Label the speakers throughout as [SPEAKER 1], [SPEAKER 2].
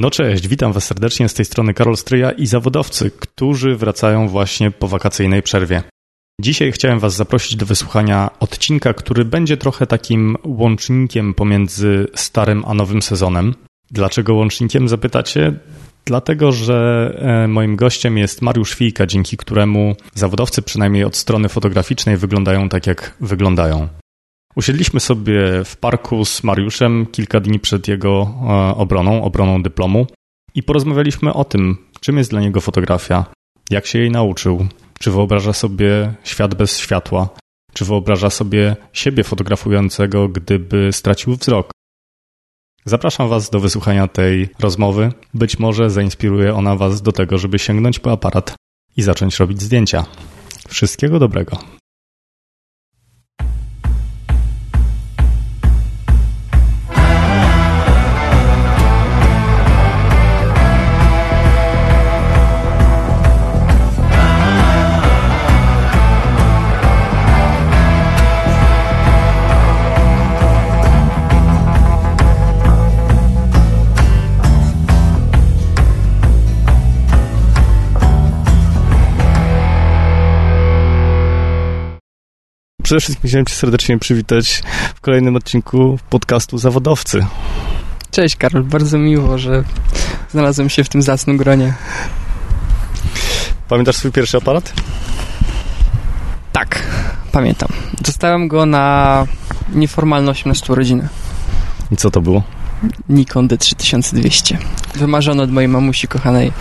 [SPEAKER 1] No cześć, witam Was serdecznie z tej strony Karol Stryja i zawodowcy, którzy wracają właśnie po wakacyjnej przerwie. Dzisiaj chciałem Was zaprosić do wysłuchania odcinka, który będzie trochę takim łącznikiem pomiędzy starym a nowym sezonem. Dlaczego łącznikiem zapytacie? Dlatego, że e, moim gościem jest Mariusz Fijka, dzięki któremu zawodowcy, przynajmniej od strony fotograficznej, wyglądają tak, jak wyglądają. Usiedliśmy sobie w parku z Mariuszem kilka dni przed jego e, obroną, obroną dyplomu i porozmawialiśmy o tym, czym jest dla niego fotografia, jak się jej nauczył, czy wyobraża sobie świat bez światła, czy wyobraża sobie siebie fotografującego, gdyby stracił wzrok. Zapraszam Was do wysłuchania tej rozmowy. Być może zainspiruje ona Was do tego, żeby sięgnąć po aparat i zacząć robić zdjęcia. Wszystkiego dobrego. Przede wszystkim chciałem Cię serdecznie przywitać w kolejnym odcinku podcastu Zawodowcy.
[SPEAKER 2] Cześć Karol, bardzo miło, że znalazłem się w tym zacnym gronie.
[SPEAKER 1] Pamiętasz swój pierwszy aparat?
[SPEAKER 2] Tak, pamiętam. Dostałem go na nieformalne 18 urodziny.
[SPEAKER 1] I co to było?
[SPEAKER 2] Nikon D3200. Wymarzony od mojej mamusi kochanej.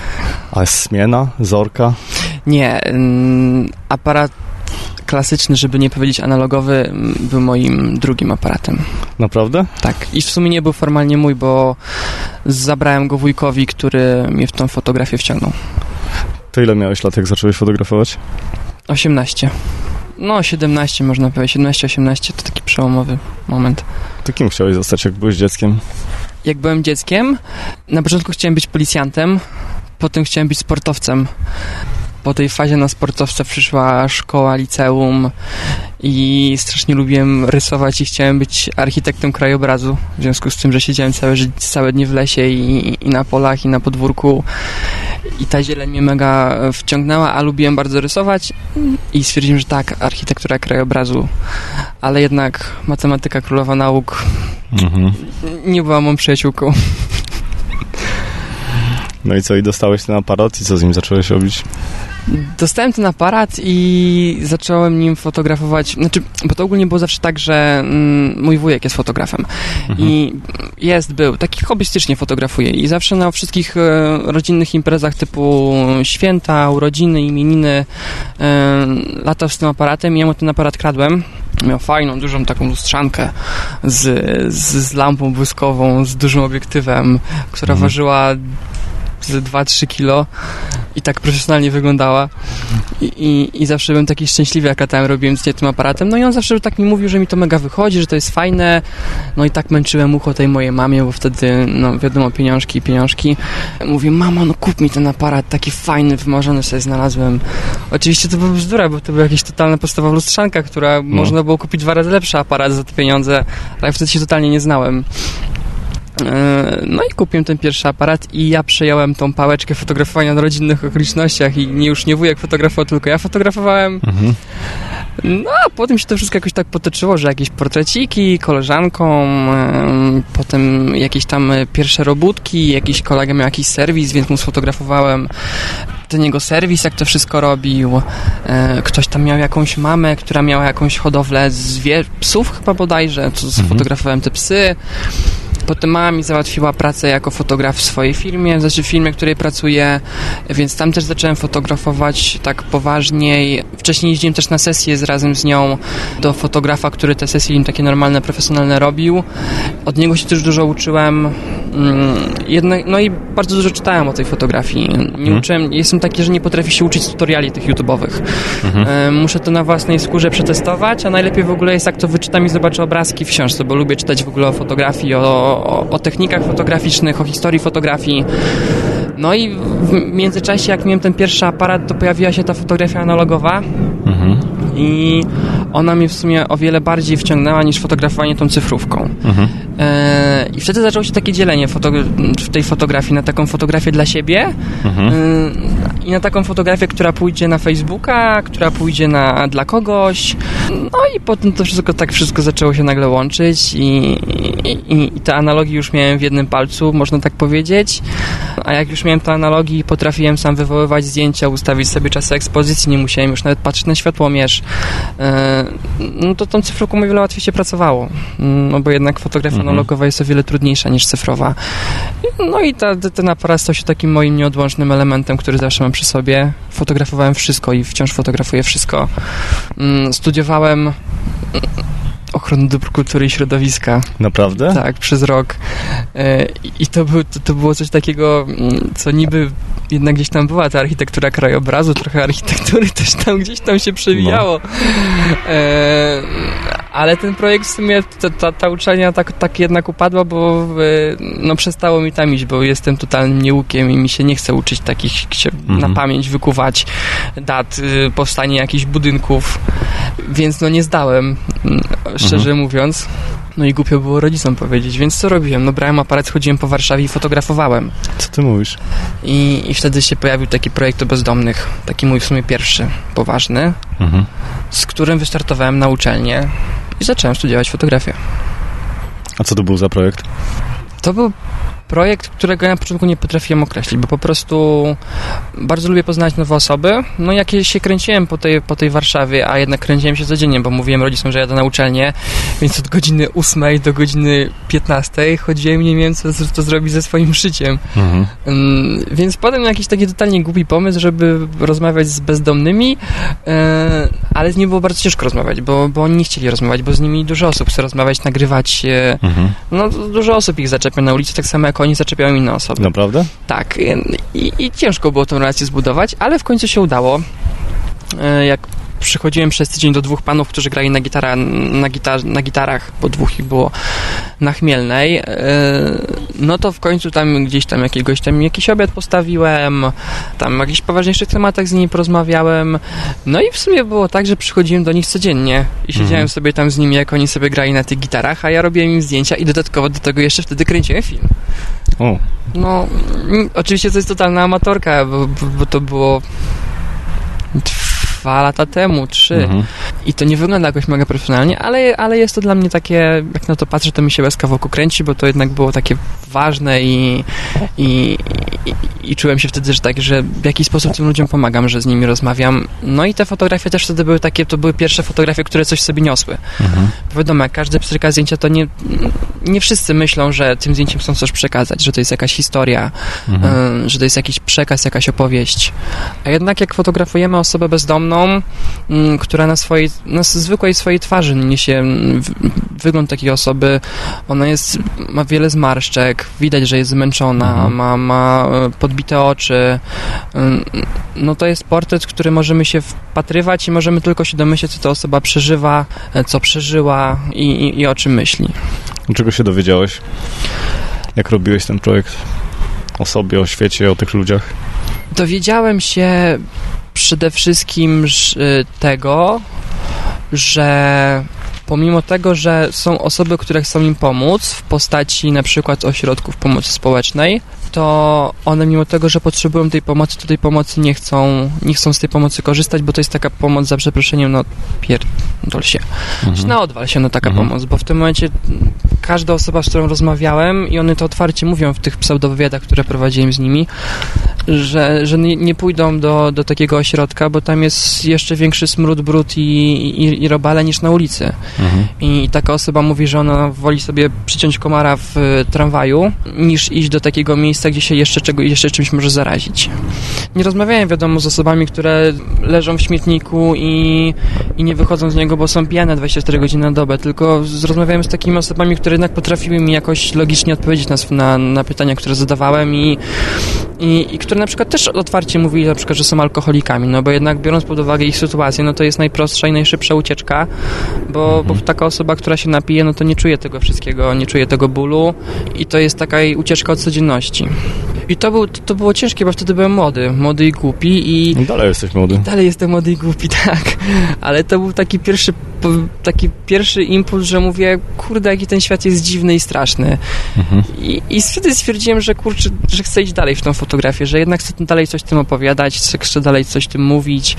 [SPEAKER 1] A Smiena? Zorka?
[SPEAKER 2] Nie, mm, aparat klasyczny, żeby nie powiedzieć analogowy, był moim drugim aparatem.
[SPEAKER 1] Naprawdę?
[SPEAKER 2] Tak. I w sumie nie był formalnie mój, bo zabrałem go wujkowi, który mnie w tą fotografię wciągnął.
[SPEAKER 1] To ile miałeś lat, jak zacząłeś fotografować?
[SPEAKER 2] 18. No, 17 można powiedzieć. 17-18 to taki przełomowy moment.
[SPEAKER 1] To kim chciałeś zostać, jak byłeś dzieckiem?
[SPEAKER 2] Jak byłem dzieckiem, na początku chciałem być policjantem, potem chciałem być sportowcem po tej fazie na sportowca przyszła szkoła, liceum i strasznie lubiłem rysować i chciałem być architektem krajobrazu. W związku z tym, że siedziałem całe, całe dnie w lesie i, i na polach, i na podwórku i ta zieleń mnie mega wciągnęła, a lubiłem bardzo rysować i stwierdziłem, że tak, architektura krajobrazu, ale jednak matematyka królowa nauk mhm. nie była moją przyjaciółką.
[SPEAKER 1] No i co, i dostałeś ten aparat? I co z nim zacząłeś robić?
[SPEAKER 2] Dostałem ten aparat i zacząłem nim fotografować, znaczy, bo to ogólnie było zawsze tak, że mm, mój wujek jest fotografem. Mhm. i jest, był, taki hobbystycznie fotografuje i zawsze na wszystkich e, rodzinnych imprezach typu święta, urodziny, imieniny e, latał z tym aparatem. I ja mu ten aparat kradłem. Miał fajną, dużą taką lustrzankę z, z, z lampą błyskową, z dużym obiektywem, która mhm. ważyła z 2-3 kilo i tak profesjonalnie wyglądała I, i, i, zawsze byłem taki szczęśliwy, jak latałem, robiłem zdjęcie tym aparatem, no i on zawsze tak mi mówił, że mi to mega wychodzi, że to jest fajne, no i tak męczyłem ucho tej mojej mamie, bo wtedy, no wiadomo, pieniążki, pieniążki. Mówię, mama, no kup mi ten aparat, taki fajny, wymarzony sobie znalazłem. Oczywiście to była bzdura, bo to była jakaś totalna podstawowa lustrzanka, która no. można było kupić dwa razy lepszy aparat za te pieniądze, ale wtedy się totalnie nie znałem. E, no i kupiłem ten pierwszy aparat i ja przejąłem tą pałeczkę fotografowania na rodzinnych okolicznościach i nie, już nie wujek fotografował, tylko ja fotografowałem. Mhm. No, a potem się to wszystko jakoś tak potoczyło, że jakieś portreciki koleżankom, potem jakieś tam pierwsze robótki, jakiś kolega miał jakiś serwis, więc mu sfotografowałem ten jego serwis, jak to wszystko robił. E, ktoś tam miał jakąś mamę, która miała jakąś hodowlę zwie- psów chyba bodajże, to mhm. sfotografowałem te psy. Potem mama mi załatwiła pracę jako fotograf w swojej firmie, znaczy w firmie, w której pracuję, więc tam też zacząłem fotografować tak poważniej. Wcześniej jeździłem też na sesje z, razem z nią do fotografa, który te sesje im takie normalne, profesjonalne robił. Od niego się też dużo uczyłem. Mm, jednak, no i bardzo dużo czytałem o tej fotografii. Nie mhm. uczyłem, jestem taki, że nie potrafię się uczyć tutoriali tych YouTube'owych. E, muszę to na własnej skórze przetestować, a najlepiej w ogóle jest jak to wyczytam i zobaczę obrazki w książce, bo lubię czytać w ogóle o fotografii, o, o, o technikach fotograficznych, o historii fotografii. No i w międzyczasie, jak miałem ten pierwszy aparat, to pojawiła się ta fotografia analogowa. Mhm. I ona mnie w sumie o wiele bardziej wciągnęła niż fotografowanie tą cyfrówką. Mhm. E, I wtedy zaczęło się takie dzielenie w tej fotografii na taką fotografię dla siebie mhm. e, i na taką fotografię, która pójdzie na Facebooka, która pójdzie na, dla kogoś. No i potem to wszystko tak wszystko zaczęło się nagle łączyć i, i, i te analogii już miałem w jednym palcu, można tak powiedzieć. A jak już miałem te analogii, potrafiłem sam wywoływać zdjęcia, ustawić sobie czasy ekspozycji, nie musiałem już nawet patrzeć na światłomierz. E, no to tą cyfrowką o wiele łatwiej się pracowało, no bo jednak fotografia mhm. analogowa jest o wiele trudniejsza niż cyfrowa. No i ta, ten aparat stał się takim moim nieodłącznym elementem, który zawsze mam przy sobie. Fotografowałem wszystko i wciąż fotografuję wszystko. Mm, studiowałem ochrony dóbr kultury i środowiska.
[SPEAKER 1] Naprawdę?
[SPEAKER 2] Tak, przez rok. E, I to, był, to, to było coś takiego, mm, co niby jednak gdzieś tam była ta architektura krajobrazu, trochę architektury też tam gdzieś tam się przewijało. No. E, ale ten projekt w sumie, ta, ta, ta uczelnia tak, tak jednak upadła, bo no, przestało mi tam iść, bo jestem totalnym nieukiem i mi się nie chce uczyć takich, mhm. na pamięć wykuwać dat, y, powstanie jakichś budynków, więc no nie zdałem, mm, szczerze mhm. mówiąc. No i głupio było rodzicom powiedzieć, więc co robiłem? No brałem aparat, chodziłem po Warszawie i fotografowałem.
[SPEAKER 1] Co ty mówisz?
[SPEAKER 2] I, i wtedy się pojawił taki projekt o bezdomnych, taki mój w sumie pierwszy, poważny, mhm. z którym wystartowałem na uczelnię i zacząłem studiować fotografię.
[SPEAKER 1] A co to był za projekt?
[SPEAKER 2] To był projekt, którego ja na początku nie potrafiłem określić, bo po prostu bardzo lubię poznać nowe osoby. No jak się kręciłem po tej, po tej Warszawie, a jednak kręciłem się codziennie, bo mówiłem rodzicom, że jadę na uczelnię, więc od godziny 8 do godziny 15 chodziłem i nie wiem, co, co zrobić ze swoim życiem. Mhm. Um, więc potem jakiś taki totalnie głupi pomysł, żeby rozmawiać z bezdomnymi, e, ale z nimi było bardzo ciężko rozmawiać, bo, bo oni nie chcieli rozmawiać, bo z nimi dużo osób chce rozmawiać, nagrywać. Mhm. No dużo osób ich zaczepia na ulicy, tak samo jak jak oni zaczepiają inne osoby.
[SPEAKER 1] Naprawdę?
[SPEAKER 2] Tak. I, i ciężko było tą relację zbudować, ale w końcu się udało. E, jak przychodziłem przez tydzień do dwóch panów, którzy grali na, gitara, na, gitar, na gitarach, bo dwóch ich było na Chmielnej, e, no to w końcu tam gdzieś tam jakiegoś tam jakiś obiad postawiłem, tam o jakichś poważniejszych tematach z nimi porozmawiałem, no i w sumie było tak, że przychodziłem do nich codziennie i siedziałem mhm. sobie tam z nimi, jak oni sobie grali na tych gitarach, a ja robiłem im zdjęcia i dodatkowo do tego jeszcze wtedy kręciłem film. O. No, mm, oczywiście to jest totalna amatorka, bo, bo to było dwa lata temu, trzy. Mhm. I to nie wygląda jakoś mega profesjonalnie, ale, ale jest to dla mnie takie, jak na to patrzę, to mi się łezka wokół kręci, bo to jednak było takie ważne i, i, i, i czułem się wtedy, że tak, że w jakiś sposób tym ludziom pomagam, że z nimi rozmawiam. No i te fotografie też wtedy były takie, to były pierwsze fotografie, które coś sobie niosły. Mhm. Wiadomo, jak każdy pstryka zdjęcia, to nie, nie wszyscy myślą, że tym zdjęciem chcą coś przekazać, że to jest jakaś historia, mhm. że to jest jakiś przekaz, jakaś opowieść. A jednak jak fotografujemy osobę bezdomną, która na swojej, na zwykłej swojej twarzy niesie wygląd takiej osoby, ona jest, ma wiele zmarszczek, widać, że jest zmęczona, mhm. ma, ma e, podbite oczy. No to jest portret, który możemy się wpatrywać i możemy tylko się domyśleć, co ta osoba przeżywa, e, co przeżyła i, i, i o czym myśli.
[SPEAKER 1] Czego się dowiedziałeś? Jak robiłeś ten projekt? O sobie, o świecie, o tych ludziach?
[SPEAKER 2] Dowiedziałem się przede wszystkim tego, że pomimo tego, że są osoby, które chcą im pomóc w postaci na przykład ośrodków pomocy społecznej, to one mimo tego, że potrzebują tej pomocy, to tej pomocy nie chcą, nie chcą z tej pomocy korzystać, bo to jest taka pomoc za przeproszeniem, no pierdol się. Mhm. Na odwal się, no taka mhm. pomoc, bo w tym momencie każda osoba, z którą rozmawiałem i one to otwarcie mówią w tych pseudowywiadach, które prowadziłem z nimi, że, że nie, nie pójdą do, do takiego ośrodka, bo tam jest jeszcze większy smród, brud i, i, i robale niż na ulicy. Mhm. I taka osoba mówi, że ona woli sobie przyciąć komara w tramwaju, niż iść do takiego miejsca, gdzie się jeszcze, czego, jeszcze czymś może zarazić. Nie rozmawiałem, wiadomo, z osobami, które leżą w śmietniku i, i nie wychodzą z niego, bo są pijane 24 godziny na dobę, tylko rozmawiałem z takimi osobami, które jednak potrafiły mi jakoś logicznie odpowiedzieć na, na, na pytania, które zadawałem i, i, i które na przykład też otwarcie mówili na przykład, że są alkoholikami, no bo jednak biorąc pod uwagę ich sytuację, no to jest najprostsza i najszybsza ucieczka, bo. Bo taka osoba, która się napije, no to nie czuje tego wszystkiego, nie czuje tego bólu i to jest taka ucieczka od codzienności. I to, był, to, było ciężkie, bo wtedy byłem młody, młody i głupi i...
[SPEAKER 1] I dalej jesteś młody.
[SPEAKER 2] Dalej jestem młody i głupi, tak. Ale to był taki pierwszy taki pierwszy impuls, że mówię, kurde, jaki ten świat jest dziwny i straszny. Mhm. I, I wtedy stwierdziłem, że kurczę, że chcę iść dalej w tą fotografię, że jednak chcę dalej coś tym opowiadać, chcę dalej coś tym mówić.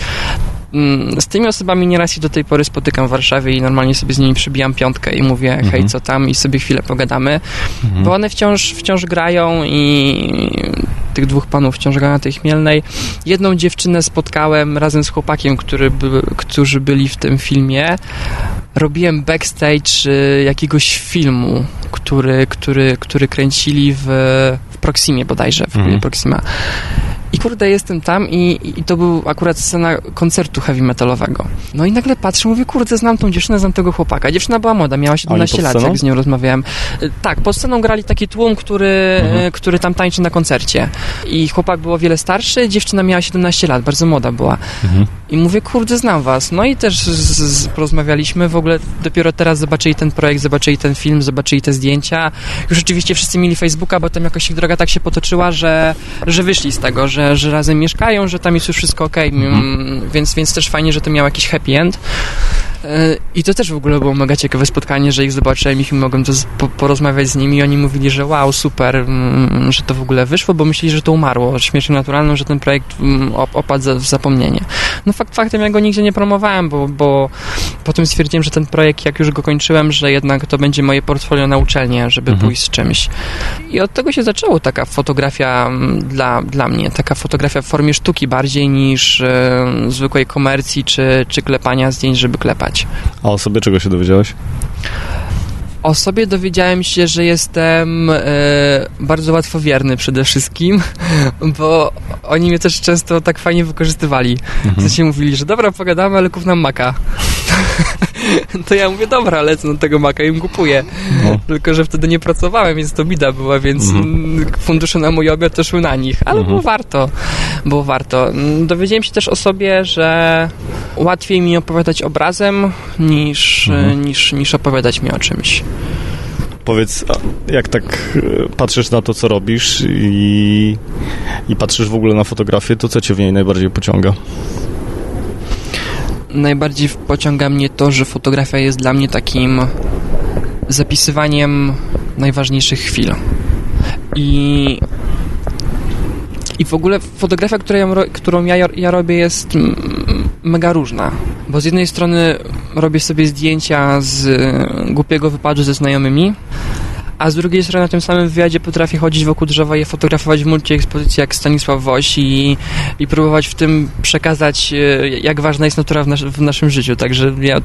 [SPEAKER 2] Mm, z tymi osobami nieraz się do tej pory spotykam w Warszawie i normalnie sobie z nimi przybijam piątkę i mówię, hej, mhm. co tam? I sobie chwilę pogadamy, mhm. bo one wciąż, wciąż grają i tych dwóch panów wciąż grają na tej Chmielnej. Jedną dziewczynę spotkałem razem z chłopakiem, który by, którzy byli w tym filmie. Robiłem backstage y, jakiegoś filmu, który, który, który kręcili w, w Proximie bodajże, w mhm. Proxima. Kurde, jestem tam i, i to był akurat scena koncertu heavy metalowego. No i nagle patrzę, mówię, kurde, znam tą dziewczynę, znam tego chłopaka. Dziewczyna była młoda, miała 17 lat, jak z nią rozmawiałem. Y, tak, pod sceną grali taki tłum, który, mhm. Y, który tam tańczy na koncercie. I chłopak był o wiele starszy, dziewczyna miała 17 lat, bardzo młoda była. Mhm. I mówię, kurde, znam was. No i też z, z, porozmawialiśmy, w ogóle dopiero teraz zobaczyli ten projekt, zobaczyli ten film, zobaczyli te zdjęcia. Już oczywiście wszyscy mieli Facebooka, bo tam jakoś ich droga tak się potoczyła, że, że wyszli z tego, że, że razem mieszkają, że tam jest już wszystko ok, mhm. więc, więc też fajnie, że to miał jakiś happy end. E, I to też w ogóle było mega ciekawe spotkanie, że ich zobaczyłem i mogłem to po, porozmawiać z nimi i oni mówili, że wow, super, mm, że to w ogóle wyszło, bo myśleli, że to umarło, śmiercią naturalną, że ten projekt mm, opadł w zapomnienie. No fakt faktem ja go nigdzie nie promowałem, bo, bo potem stwierdziłem, że ten projekt, jak już go kończyłem, że jednak to będzie moje portfolio na uczelnię, żeby mhm. pójść z czymś. I od tego się zaczęło taka fotografia mm, dla, dla mnie, taka fotografia w formie sztuki bardziej niż e, zwykłej komercji czy, czy klepania zdjęć, żeby klepać.
[SPEAKER 1] A o sobie czego się dowiedziałeś?
[SPEAKER 2] O sobie dowiedziałem się, że jestem e, bardzo łatwowierny przede wszystkim, bo oni mnie też często tak fajnie wykorzystywali. Mhm. się mówili, że dobra, pogadamy, ale kup nam maka. to ja mówię, dobra, lecę na tego maka i im kupuję. No. Tylko, że wtedy nie pracowałem, więc to bida była, więc mhm. fundusze na mój obiad to szły na nich. Ale mhm. było warto. Było warto. Dowiedziałem się też o sobie, że łatwiej mi opowiadać obrazem niż, mhm. niż, niż opowiadać mi o czymś
[SPEAKER 1] powiedz, jak tak e, patrzysz na to, co robisz i, i patrzysz w ogóle na fotografię, to co cię w niej najbardziej pociąga?
[SPEAKER 2] Najbardziej pociąga mnie to, że fotografia jest dla mnie takim zapisywaniem najważniejszych chwil. I, i w ogóle fotografia, którą ja, którą ja, ja robię, jest mega różna. Bo z jednej strony robię sobie zdjęcia z głupiego wypadu ze znajomymi, a z drugiej strony na tym samym wywiadzie potrafię chodzić wokół drzewa i fotografować w multiekspozycji jak Stanisław Woś i, i próbować w tym przekazać, e, jak ważna jest natura w, nas, w naszym życiu. Także ja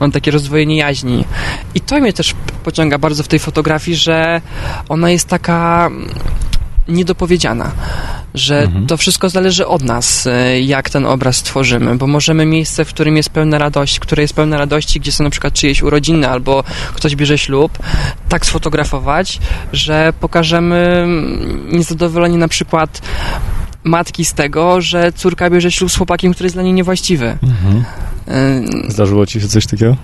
[SPEAKER 2] mam takie rozdwojenie jaźni. I to mnie też pociąga bardzo w tej fotografii, że ona jest taka niedopowiedziana, że mhm. to wszystko zależy od nas, e, jak ten obraz stworzymy, bo możemy miejsce, w którym jest pełna radość, które jest pełne radości, gdzie są na przykład czyjeś urodziny albo ktoś bierze ślub, tak sfotografować, że pokażemy mm, niezadowolenie na przykład matki z tego, że córka bierze ślub z chłopakiem, który jest dla niej niewłaściwy. Mhm.
[SPEAKER 1] E, Zdarzyło ci się coś takiego?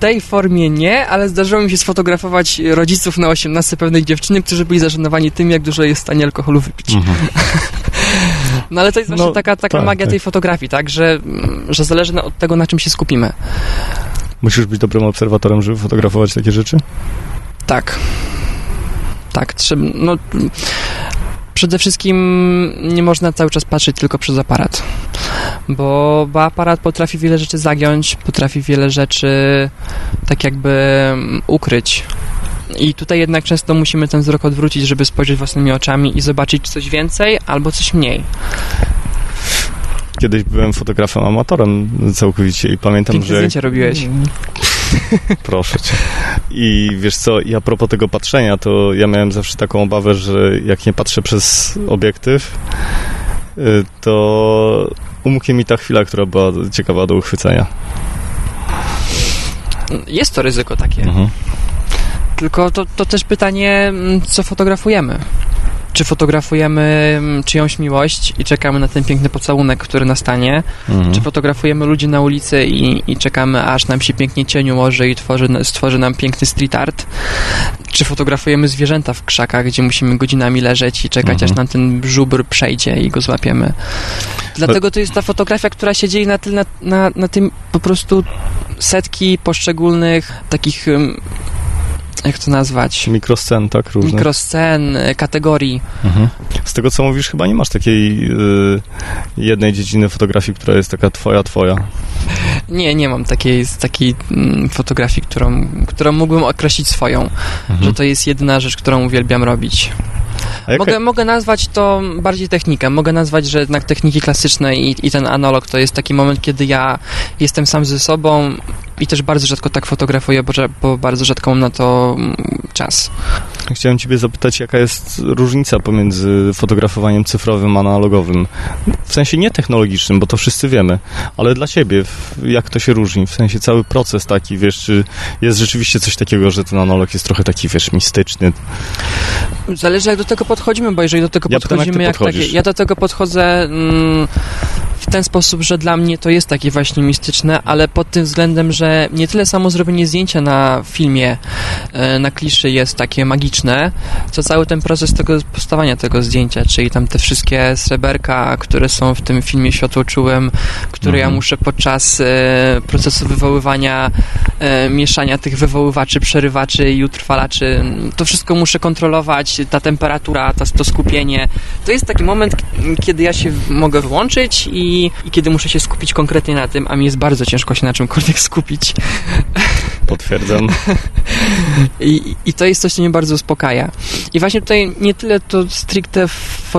[SPEAKER 2] Tej formie nie, ale zdarzyło mi się sfotografować rodziców na 18 pewnej dziewczyny, którzy byli zażenowani tym, jak dużo jest w stanie alkoholu wypić. Mhm. no ale to jest właśnie no, taka, taka tak, magia tak. tej fotografii, tak, że, że zależy od tego, na czym się skupimy.
[SPEAKER 1] Musisz być dobrym obserwatorem, żeby fotografować takie rzeczy?
[SPEAKER 2] Tak. Tak, trzeba, no przede wszystkim nie można cały czas patrzeć tylko przez aparat, bo, bo aparat potrafi wiele rzeczy zagiąć, potrafi wiele rzeczy tak jakby mm, ukryć. I tutaj jednak często musimy ten wzrok odwrócić, żeby spojrzeć własnymi oczami i zobaczyć coś więcej albo coś mniej.
[SPEAKER 1] Kiedyś byłem fotografem amatorem całkowicie i pamiętam,
[SPEAKER 2] Piękne że... zdjęcia robiłeś.
[SPEAKER 1] Proszę cię. I wiesz co, i a propos tego patrzenia, to ja miałem zawsze taką obawę, że jak nie patrzę przez obiektyw, y, to umknie mi ta chwila, która była ciekawa do uchwycenia.
[SPEAKER 2] Jest to ryzyko takie. Mhm. Tylko to, to też pytanie, mm, co fotografujemy. Czy fotografujemy mm, czyjąś miłość i czekamy na ten piękny pocałunek, który nastanie,
[SPEAKER 1] Mhm.
[SPEAKER 2] czy fotografujemy ludzi na ulicy i, i czekamy, aż nam się pięknie cień ułoży i tworzy, stworzy nam piękny street art, czy fotografujemy zwierzęta w krzakach, gdzie musimy godzinami leżeć i czekać,
[SPEAKER 1] Mhm.
[SPEAKER 2] aż nam ten żubr przejdzie i go złapiemy. Dlatego to jest ta fotografia, która się dzieje na, na, na, na tym po prostu setki poszczególnych takich, ym, jak to nazwać,
[SPEAKER 1] Mikroscen, tak? Różne.
[SPEAKER 2] mikroscen, kategorii.
[SPEAKER 1] Mhm. Z tego co mówisz, chyba nie masz takiej y, jednej dziedziny fotografii, która jest taka twoja, twoja.
[SPEAKER 2] Nie, nie mam takiej, takiej mm, fotografii, którą, którą mógłbym określić swoją,
[SPEAKER 1] Mhm.
[SPEAKER 2] że to jest jedyna rzecz, którą uwielbiam robić.
[SPEAKER 1] Jaka-
[SPEAKER 2] Mogę, mogę nazwać to bardziej technikę. Mogę nazwać, że jednak techniki klasyczne i, i ten analog to jest taki moment, kiedy ja jestem sam ze sobą i też bardzo rzadko tak fotografuję, bo, bo bardzo rzadko mam na to mm, czas.
[SPEAKER 1] Chciałem ciebie zapytać, jaka jest różnica pomiędzy fotografowaniem cyfrowym a analogowym? W sensie nie technologicznym, bo to wszyscy wiemy, ale dla ciebie, jak to się różni? W sensie cały proces taki, wiesz, czy jest rzeczywiście coś takiego, że ten analog jest trochę taki, wiesz, mistyczny?
[SPEAKER 2] Zależy jak do tego podchodzimy, bo jeżeli do tego
[SPEAKER 1] Ja
[SPEAKER 2] podchodzimy jak, takie, ja do tego podchodzę mm, w ten sposób, że dla mnie to jest takie właśnie mistyczne, ale pod tym względem, że nie tyle samo zrobienie zdjęcia na filmie, e, na kliszy jest takie magiczne, co cały ten proces tego powstawania tego zdjęcia, czyli tam te wszystkie sreberka, które są w tym filmie światłoczułym, które ja
[SPEAKER 1] Mhm.
[SPEAKER 2] muszę podczas e, procesu wywoływania, e, mieszania tych wywoływaczy, przerywaczy i utrwalaczy, to wszystko muszę kontrolować, ta temperatura, ta, to skupienie. To jest taki moment, kiedy ja się mogę wyłączyć i, i kiedy muszę się skupić konkretnie na tym, a mi jest bardzo ciężko się na czymkolwiek skupić.
[SPEAKER 1] Potwierdzam.
[SPEAKER 2] I, I to jest coś, co mnie bardzo uspokaja. I właśnie tutaj nie tyle to stricte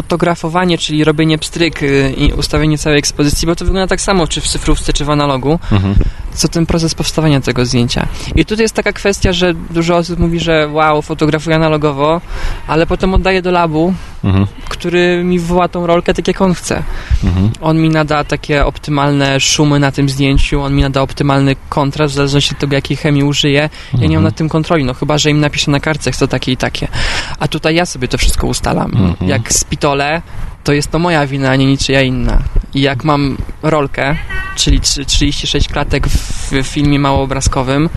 [SPEAKER 2] fotografowanie, czyli robienie pstryk y, i ustawienie całej ekspozycji, bo to wygląda tak samo, czy w cyfrówce, czy w analogu,
[SPEAKER 1] Mhm.
[SPEAKER 2] co ten proces powstawania tego zdjęcia. I tutaj jest taka kwestia, że dużo osób mówi, że wow, fotografuję analogowo, ale potem oddaję do labu,
[SPEAKER 1] Mhm.
[SPEAKER 2] który mi wywoła tą rolkę tak, jak on chce.
[SPEAKER 1] Mhm.
[SPEAKER 2] On mi nada takie optymalne szumy na tym zdjęciu, on mi nada optymalny kontrast, w zależności od tego, jakiej chemii użyję. Ja nie mam
[SPEAKER 1] Mhm.
[SPEAKER 2] nad tym kontroli, no chyba, że im napiszę na kartce, chcę takie i takie. A tutaj ja sobie to wszystko ustalam.
[SPEAKER 1] Mhm.
[SPEAKER 2] Jak to jest to moja wina, a nie niczyja inna. I jak mam rolkę, czyli trzy- 36 klatek w, filmie małoobrazkowym,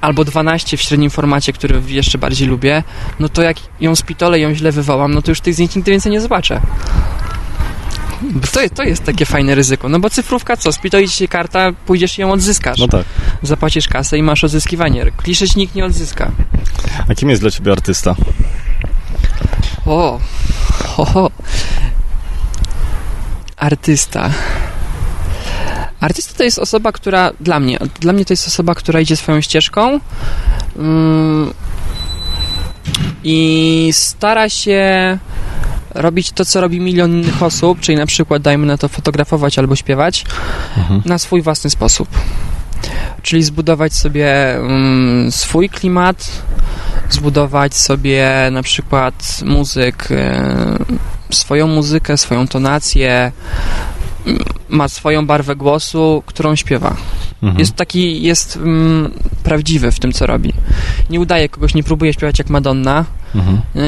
[SPEAKER 2] albo 12 w średnim formacie, który jeszcze bardziej lubię, no to jak ją spitolę, ją źle wywołam, no to już tych zdjęć nigdy więcej nie zobaczę. To, jest- to jest takie fajne ryzyko. No bo cyfrówka co? Spitoli się karta, pójdziesz i ją odzyskasz.
[SPEAKER 1] No tak.
[SPEAKER 2] Zapłacisz kasę i masz odzyskiwanie. Kliszeć nikt nie odzyska.
[SPEAKER 1] A kim jest dla ciebie artysta?
[SPEAKER 2] O, ho, ho. Artysta. Artysta to jest osoba, która dla mnie, dla mnie to jest osoba, która idzie swoją ścieżką mm, i stara się robić to, co robi milion innych osób, czyli na przykład, dajmy na to, fotografować albo śpiewać
[SPEAKER 1] Mhm.
[SPEAKER 2] na swój własny sposób. Czyli zbudować sobie mm, swój klimat, zbudować sobie na przykład muzyk, e, swoją muzykę, swoją tonację, m, ma swoją barwę głosu, którą śpiewa.
[SPEAKER 1] Mhm.
[SPEAKER 2] Jest taki, jest mm, prawdziwy w tym, co robi. Nie udaje kogoś, nie próbuje śpiewać jak Madonna,
[SPEAKER 1] Mhm.
[SPEAKER 2] Yy,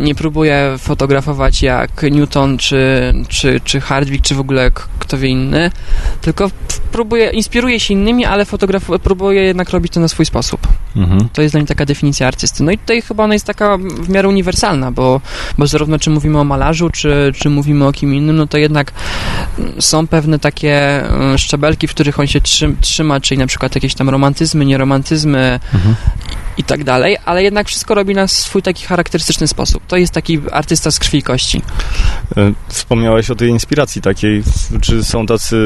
[SPEAKER 2] nie próbuję fotografować jak Newton, czy, czy, czy Hardwick, czy w ogóle kto wie inny, tylko próbuję, inspiruję się innymi, ale fotografuję, próbuję jednak robić to na swój sposób.
[SPEAKER 1] Mhm.
[SPEAKER 2] To jest dla mnie taka definicja artysty. No i tutaj chyba ona jest taka w miarę uniwersalna, bo, bo zarówno czy mówimy o malarzu, czy, czy mówimy o kim innym, no to jednak mm, są pewne takie mm, szczebelki, w których on się trzy, trzyma, czyli na przykład jakieś tam romantyzmy, nieromantyzmy,
[SPEAKER 1] Mhm.
[SPEAKER 2] i tak dalej, ale jednak wszystko robi na swój taki charakterystyczny sposób. To jest taki artysta z krwi i kości.
[SPEAKER 1] E, Wspomniałeś o tej inspiracji takiej. Czy są tacy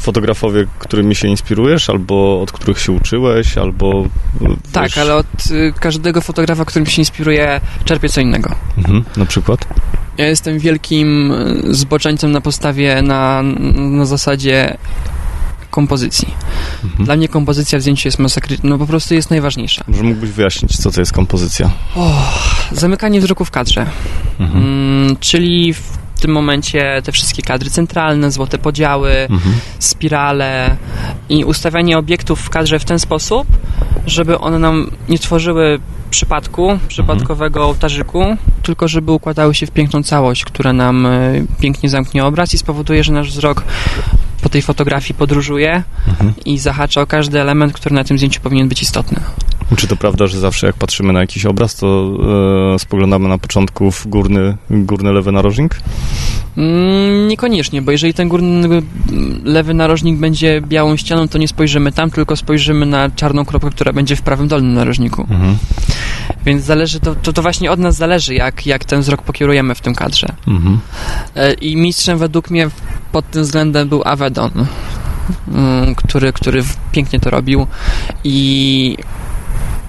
[SPEAKER 1] fotografowie, którymi się inspirujesz, albo od których się uczyłeś, albo... e,
[SPEAKER 2] Tak,
[SPEAKER 1] wiesz-
[SPEAKER 2] ale od y, każdego fotografa, którym się inspiruje, czerpię co innego.
[SPEAKER 1] Mhm. Na przykład?
[SPEAKER 2] Ja jestem wielkim y, zboczeńcem na postawie, na, na zasadzie kompozycji.
[SPEAKER 1] Mhm.
[SPEAKER 2] Dla mnie kompozycja w zdjęciu jest masakryczna, no po prostu jest najważniejsza.
[SPEAKER 1] Może mógłbyś wyjaśnić, co to jest kompozycja?
[SPEAKER 2] Zamykanie wzroku w kadrze.
[SPEAKER 1] Mhm.
[SPEAKER 2] Mm, czyli w tym momencie te wszystkie kadry centralne, złote podziały,
[SPEAKER 1] Mhm.
[SPEAKER 2] spirale i ustawianie obiektów w kadrze w ten sposób, żeby one nam nie tworzyły przypadku, przypadkowego ołtarzyku, tylko żeby układały się w piękną całość, która nam e, pięknie zamknie obraz i spowoduje, że nasz wzrok po tej fotografii podróżuje mhm. i zahacza o każdy element, który na tym zdjęciu powinien być istotny.
[SPEAKER 1] Czy to prawda, że zawsze jak patrzymy na jakiś obraz, to e, spoglądamy na początku w górny, górny lewy narożnik?
[SPEAKER 2] Mm, niekoniecznie, bo jeżeli ten górny lewy narożnik będzie białą ścianą, to nie spojrzymy tam, tylko spojrzymy na czarną kropkę, która będzie w prawym dolnym narożniku. Mhm. Więc zależy, to, to, to, właśnie od nas zależy, jak, jak ten wzrok pokierujemy w tym kadrze. Mhm. E, I mistrzem według mnie pod tym względem był Avedon, mm, który, który pięknie to robił i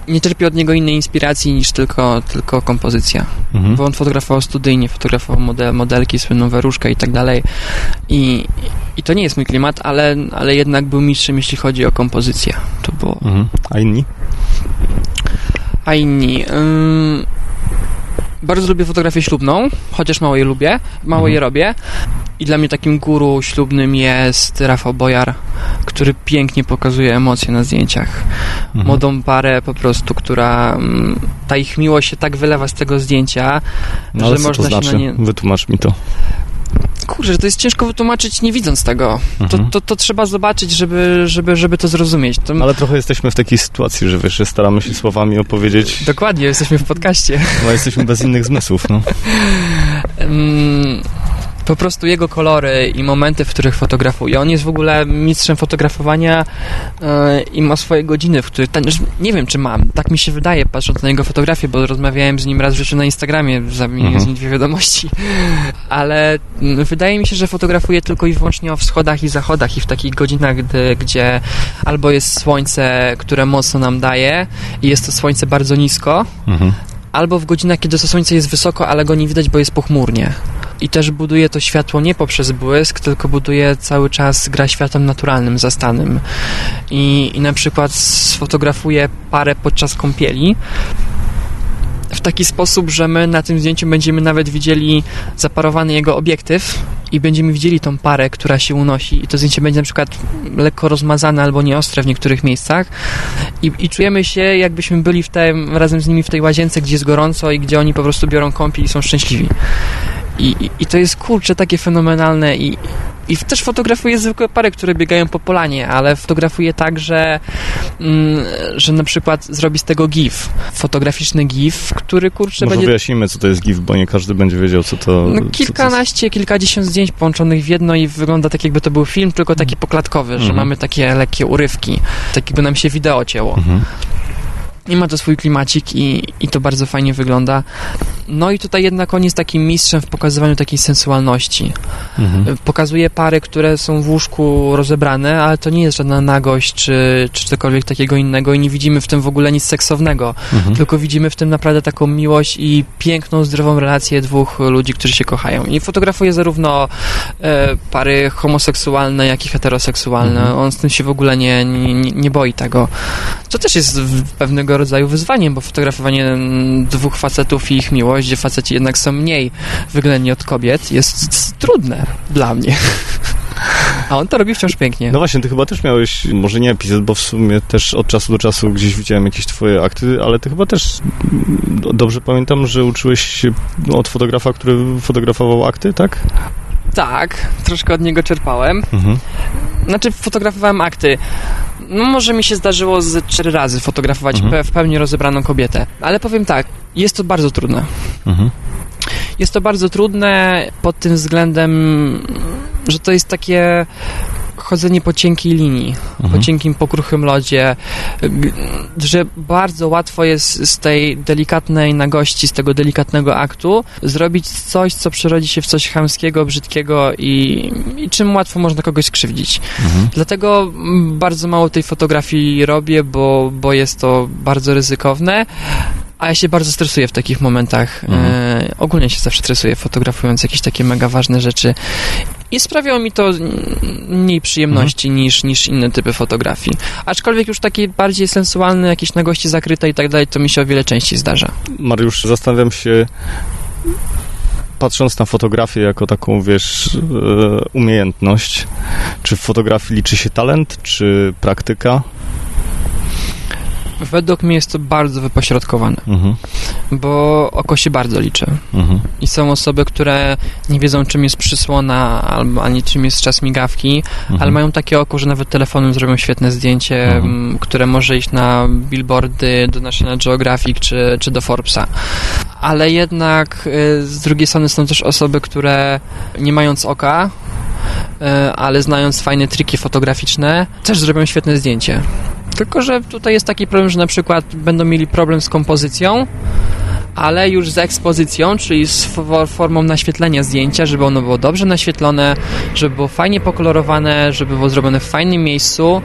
[SPEAKER 2] nie czerpię od niego innej inspiracji niż tylko, tylko kompozycja. Mhm. Bo on fotografował studyjnie, fotografował model, modelki, słynną weruszkę i tak dalej. I, I to nie jest mój klimat, ale, ale jednak był mistrzem, jeśli chodzi o kompozycję. To było... Mhm.
[SPEAKER 1] A inni?
[SPEAKER 2] A inni... Bardzo lubię fotografię ślubną, chociaż mało je lubię, mało mhm. je robię. I dla mnie takim guru ślubnym jest Rafał Bojar, który pięknie pokazuje emocje na zdjęciach. Mhm. Młodą parę po prostu, która ta ich miłość się tak wylewa z tego zdjęcia,
[SPEAKER 1] no, że można to znaczy? się na nie... Wytłumacz mi to.
[SPEAKER 2] Kurczę, to jest ciężko wytłumaczyć nie widząc tego. Mhm. To, to, to, trzeba zobaczyć, żeby, żeby, żeby to zrozumieć. To...
[SPEAKER 1] Ale trochę jesteśmy w takiej sytuacji, że wiesz, staramy się słowami opowiedzieć.
[SPEAKER 2] Dokładnie, jesteśmy w podcaście.
[SPEAKER 1] No, jesteśmy bez innych zmysłów, no. um
[SPEAKER 2] po prostu jego kolory i momenty, w których fotografuje. On jest w ogóle mistrzem fotografowania yy, i ma swoje godziny, w których... Ten, nie wiem, czy mam. Tak mi się wydaje, patrząc na jego fotografię, bo rozmawiałem z nim raz w życiu na Instagramie, zamieniłem mhm. z nim dwie wiadomości. Ale mm, wydaje mi się, że fotografuje tylko i wyłącznie o wschodach i zachodach i w takich godzinach, gdy, gdzie albo jest słońce, które mocno nam daje i jest to słońce bardzo nisko, mhm. Albo w godzinach, kiedy słońce jest wysoko, ale go nie widać, bo jest pochmurnie i też buduje to światło nie poprzez błysk, tylko buduje cały czas gra światłem naturalnym, zastanym. I, i na przykład sfotografuje parę podczas kąpieli w taki sposób, że my na tym zdjęciu będziemy nawet widzieli zaparowany jego obiektyw i będziemy widzieli tą parę, która się unosi i to zdjęcie będzie na przykład lekko rozmazane albo nieostre w niektórych miejscach i, i czujemy się jakbyśmy byli w te, razem z nimi w tej łazience, gdzie jest gorąco i gdzie oni po prostu biorą kąpiel i są szczęśliwi. I, i, I, to jest kurczę takie fenomenalne i, i też fotografuję zwykłe pary, które biegają po polanie, ale fotografuję tak, że, mm, że na przykład zrobi z tego GIF, fotograficzny GIF, który kurczę
[SPEAKER 1] Może
[SPEAKER 2] będzie...
[SPEAKER 1] wyjaśnimy, co to jest GIF, bo nie każdy będzie wiedział, co to...
[SPEAKER 2] No, kilkanaście, kilkadziesiąt zdjęć połączonych w jedno i wygląda tak, jakby to był film, tylko taki poklatkowy, mhm. że mamy takie lekkie urywki, tak jakby nam się wideo cięło. Mhm. I ma to swój klimacik i, i to bardzo fajnie wygląda. No i tutaj jednak on jest takim mistrzem w pokazywaniu takiej sensualności. Mhm. Pokazuje pary, które są w łóżku rozebrane, ale to nie jest żadna nagość czy, czy cokolwiek takiego innego i nie widzimy w tym w ogóle nic seksownego, mhm. tylko widzimy w tym naprawdę taką miłość i piękną, zdrową relację dwóch ludzi, którzy się kochają. I fotografuje zarówno e, pary homoseksualne, jak i heteroseksualne. Mhm. On z tym się w ogóle nie, nie, nie boi tego. To też jest pewnego rodzaju wyzwaniem, bo fotografowanie dwóch facetów i ich miłość gdzie faceci jednak są mniej wyględni od kobiet, jest trudne dla mnie. A on to robi wciąż pięknie.
[SPEAKER 1] No właśnie, ty chyba też miałeś, może nie epizod, bo w sumie też od czasu do czasu gdzieś widziałem jakieś twoje akty, ale ty chyba też dobrze pamiętam, że uczyłeś się od fotografa, który fotografował akty, tak?
[SPEAKER 2] Tak, troszkę od niego czerpałem. Mhm. Znaczy, fotografowałem akty. No, może mi się zdarzyło z cztery razy fotografować mhm. w pełni rozebraną kobietę. Ale powiem tak, jest to bardzo trudne. Mhm. Jest to bardzo trudne pod tym względem, że to jest takie chodzenie po cienkiej linii, mhm. po cienkim, pokruchym lodzie, że bardzo łatwo jest z tej delikatnej nagości, z tego delikatnego aktu zrobić coś, co przerodzi się w coś chamskiego, brzydkiego i, i czym łatwo można kogoś skrzywdzić. Mhm. Dlatego bardzo mało tej fotografii robię, bo, bo jest to bardzo ryzykowne, a ja się bardzo stresuję w takich momentach. Mhm. E, ogólnie się zawsze stresuję, fotografując jakieś takie mega ważne rzeczy. I sprawiało mi to mniej przyjemności mhm. niż, niż inne typy fotografii. Aczkolwiek już takie bardziej sensualne, jakieś nagości zakryte i tak dalej, to mi się o wiele częściej zdarza.
[SPEAKER 1] Mariusz, zastanawiam się, patrząc na fotografię jako taką, wiesz, e, umiejętność, czy w fotografii liczy się talent, czy praktyka?
[SPEAKER 2] Według mnie jest to bardzo wypośrodkowane,
[SPEAKER 1] Mhm.
[SPEAKER 2] bo oko się bardzo liczy.
[SPEAKER 1] Mhm.
[SPEAKER 2] I są osoby, które nie wiedzą, czym jest przysłona, albo ani czym jest czas migawki,
[SPEAKER 1] Mhm.
[SPEAKER 2] ale mają takie oko, że nawet telefonem zrobią świetne zdjęcie,
[SPEAKER 1] Mhm.
[SPEAKER 2] m, które może iść na billboardy do National Geographic czy, czy do Forbesa. Ale jednak y, z drugiej strony są też osoby, które nie mając oka, y, ale znając fajne triki fotograficzne, też zrobią świetne zdjęcie. Tylko, że tutaj jest taki problem, że na przykład będą mieli problem z kompozycją, ale już z ekspozycją, czyli z fo- formą naświetlenia zdjęcia, żeby ono było dobrze naświetlone, żeby było fajnie pokolorowane, żeby było zrobione w fajnym miejscu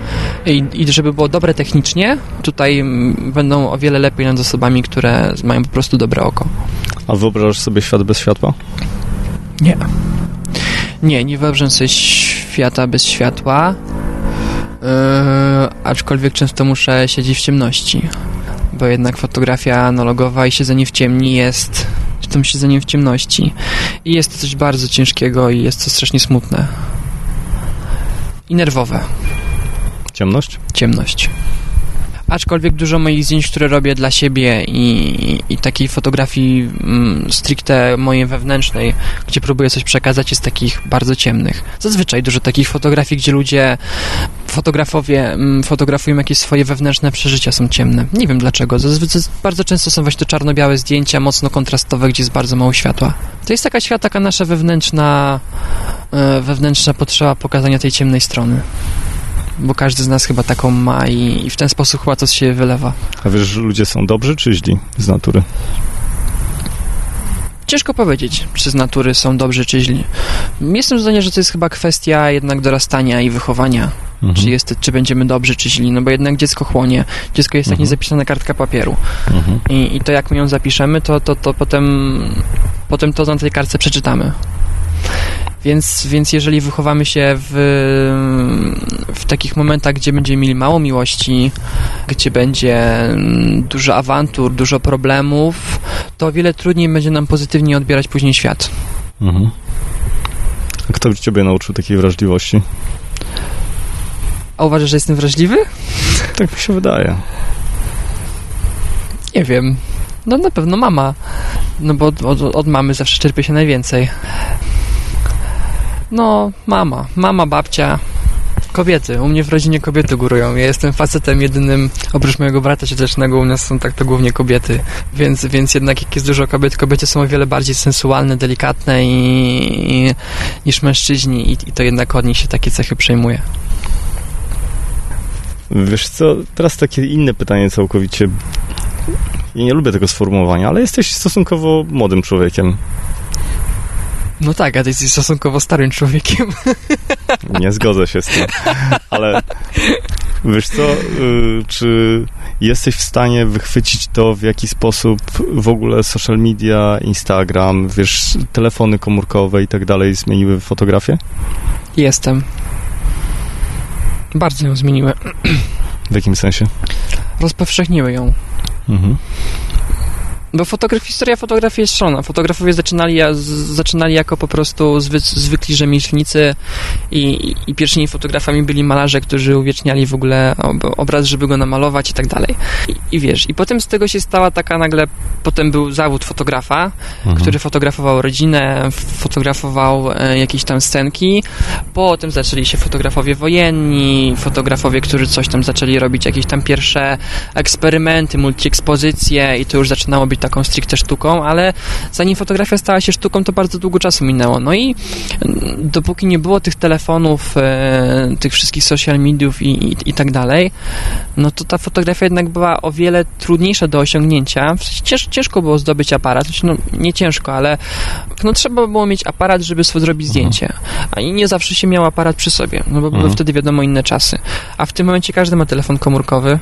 [SPEAKER 2] i, i żeby było dobre technicznie. Tutaj mm, będą o wiele lepiej nad osobami, które mają po prostu dobre oko.
[SPEAKER 1] A wyobrażasz sobie świat bez światła?
[SPEAKER 2] Nie. Nie, nie wyobrażam sobie świata bez światła. Yy, aczkolwiek często muszę siedzieć w ciemności, bo jednak fotografia analogowa i siedzenie w ciemni jest tym siedzeniem w ciemności. I jest to coś bardzo ciężkiego i jest to strasznie smutne. I nerwowe.
[SPEAKER 1] Ciemność?
[SPEAKER 2] Ciemność. Aczkolwiek dużo moich zdjęć, które robię dla siebie i, i takiej fotografii mm, stricte mojej wewnętrznej, gdzie próbuję coś przekazać, jest takich bardzo ciemnych. Zazwyczaj dużo takich fotografii, gdzie ludzie, fotografowie mm, fotografują jakieś swoje wewnętrzne przeżycia, są ciemne. Nie wiem dlaczego. Zazwyczaj bardzo często są właśnie to czarno-białe zdjęcia, mocno kontrastowe, gdzie jest bardzo mało światła. To jest taka świat, taka nasza wewnętrzna, e, wewnętrzna potrzeba pokazania tej ciemnej strony bo każdy z nas chyba taką ma i, i w ten sposób chyba to się wylewa.
[SPEAKER 1] A wiesz, że ludzie są dobrzy czy źli z natury?
[SPEAKER 2] Ciężko powiedzieć, czy z natury są dobrzy, czy źli. Jestem zdania, że to jest chyba kwestia jednak dorastania i wychowania.
[SPEAKER 1] Mhm.
[SPEAKER 2] Czy, jest, czy będziemy dobrzy, czy źli. No bo jednak dziecko chłonie. Dziecko jest jak
[SPEAKER 1] Mhm.
[SPEAKER 2] niezapisana kartka papieru.
[SPEAKER 1] Mhm.
[SPEAKER 2] I, I to jak my ją zapiszemy, to, to, to potem, potem to na tej kartce przeczytamy. Więc, więc jeżeli wychowamy się w, w takich momentach, gdzie będziemy mieli mało miłości, gdzie będzie mm, dużo awantur, dużo problemów, to o wiele trudniej będzie nam pozytywnie odbierać później świat.
[SPEAKER 1] Mhm. A kto ciebie nauczył takiej wrażliwości?
[SPEAKER 2] A uważasz, że jestem wrażliwy?
[SPEAKER 1] Tak mi się wydaje.
[SPEAKER 2] Nie wiem. No na pewno mama. No bo od, od, od mamy zawsze czerpie się najwięcej. No, mama. Mama, babcia. Kobiety. U mnie w rodzinie kobiety górują. Ja jestem facetem jedynym, oprócz mojego brata ciotecznego, u nas są tak to głównie kobiety. Więc, więc jednak jak jest dużo kobiet, kobiety są o wiele bardziej sensualne, delikatne i, i, niż mężczyźni i, i to jednak od nich się takie cechy przejmuje.
[SPEAKER 1] Wiesz co, teraz takie inne pytanie całkowicie. Ja nie lubię tego sformułowania, ale jesteś stosunkowo młodym człowiekiem.
[SPEAKER 2] No tak, a ty jesteś stosunkowo starym człowiekiem.
[SPEAKER 1] Nie zgodzę się z tym. Ale wiesz co, y, czy jesteś w stanie wychwycić to, w jaki sposób w ogóle social media, Instagram, wiesz, telefony komórkowe i tak dalej zmieniły fotografię?
[SPEAKER 2] Jestem. Bardzo ją zmieniły.
[SPEAKER 1] W jakim sensie?
[SPEAKER 2] Rozpowszechniły ją.
[SPEAKER 1] Mhm.
[SPEAKER 2] Bo fotograf, historia fotografii jest szalona. Fotografowie zaczynali, z- zaczynali jako po prostu zwy, zwykli rzemieślnicy i, i, i pierwszymi fotografami byli malarze, którzy uwieczniali w ogóle ob, obraz, żeby go namalować i tak dalej. I, I wiesz, i potem z tego się stała taka nagle, potem był zawód fotografa,
[SPEAKER 1] Mhm.
[SPEAKER 2] który fotografował rodzinę, fotografował e, jakieś tam scenki. Potem zaczęli się fotografowie wojenni, fotografowie, którzy coś tam zaczęli robić, jakieś tam pierwsze eksperymenty, multiekspozycje i to już zaczynało być taką stricte sztuką, ale zanim fotografia stała się sztuką, to bardzo długo czasu minęło. No i mm, dopóki nie było tych telefonów, e, tych wszystkich social mediów i, i, i tak dalej, no to ta fotografia jednak była o wiele trudniejsza do osiągnięcia. Cięż, ciężko było zdobyć aparat, Znaczy, no nie ciężko, ale no trzeba było mieć aparat, żeby sobie zrobić zdjęcie. A i nie zawsze się miał aparat przy sobie, no bo były
[SPEAKER 1] Mhm.
[SPEAKER 2] wtedy wiadomo inne czasy. A w tym momencie każdy ma telefon komórkowy,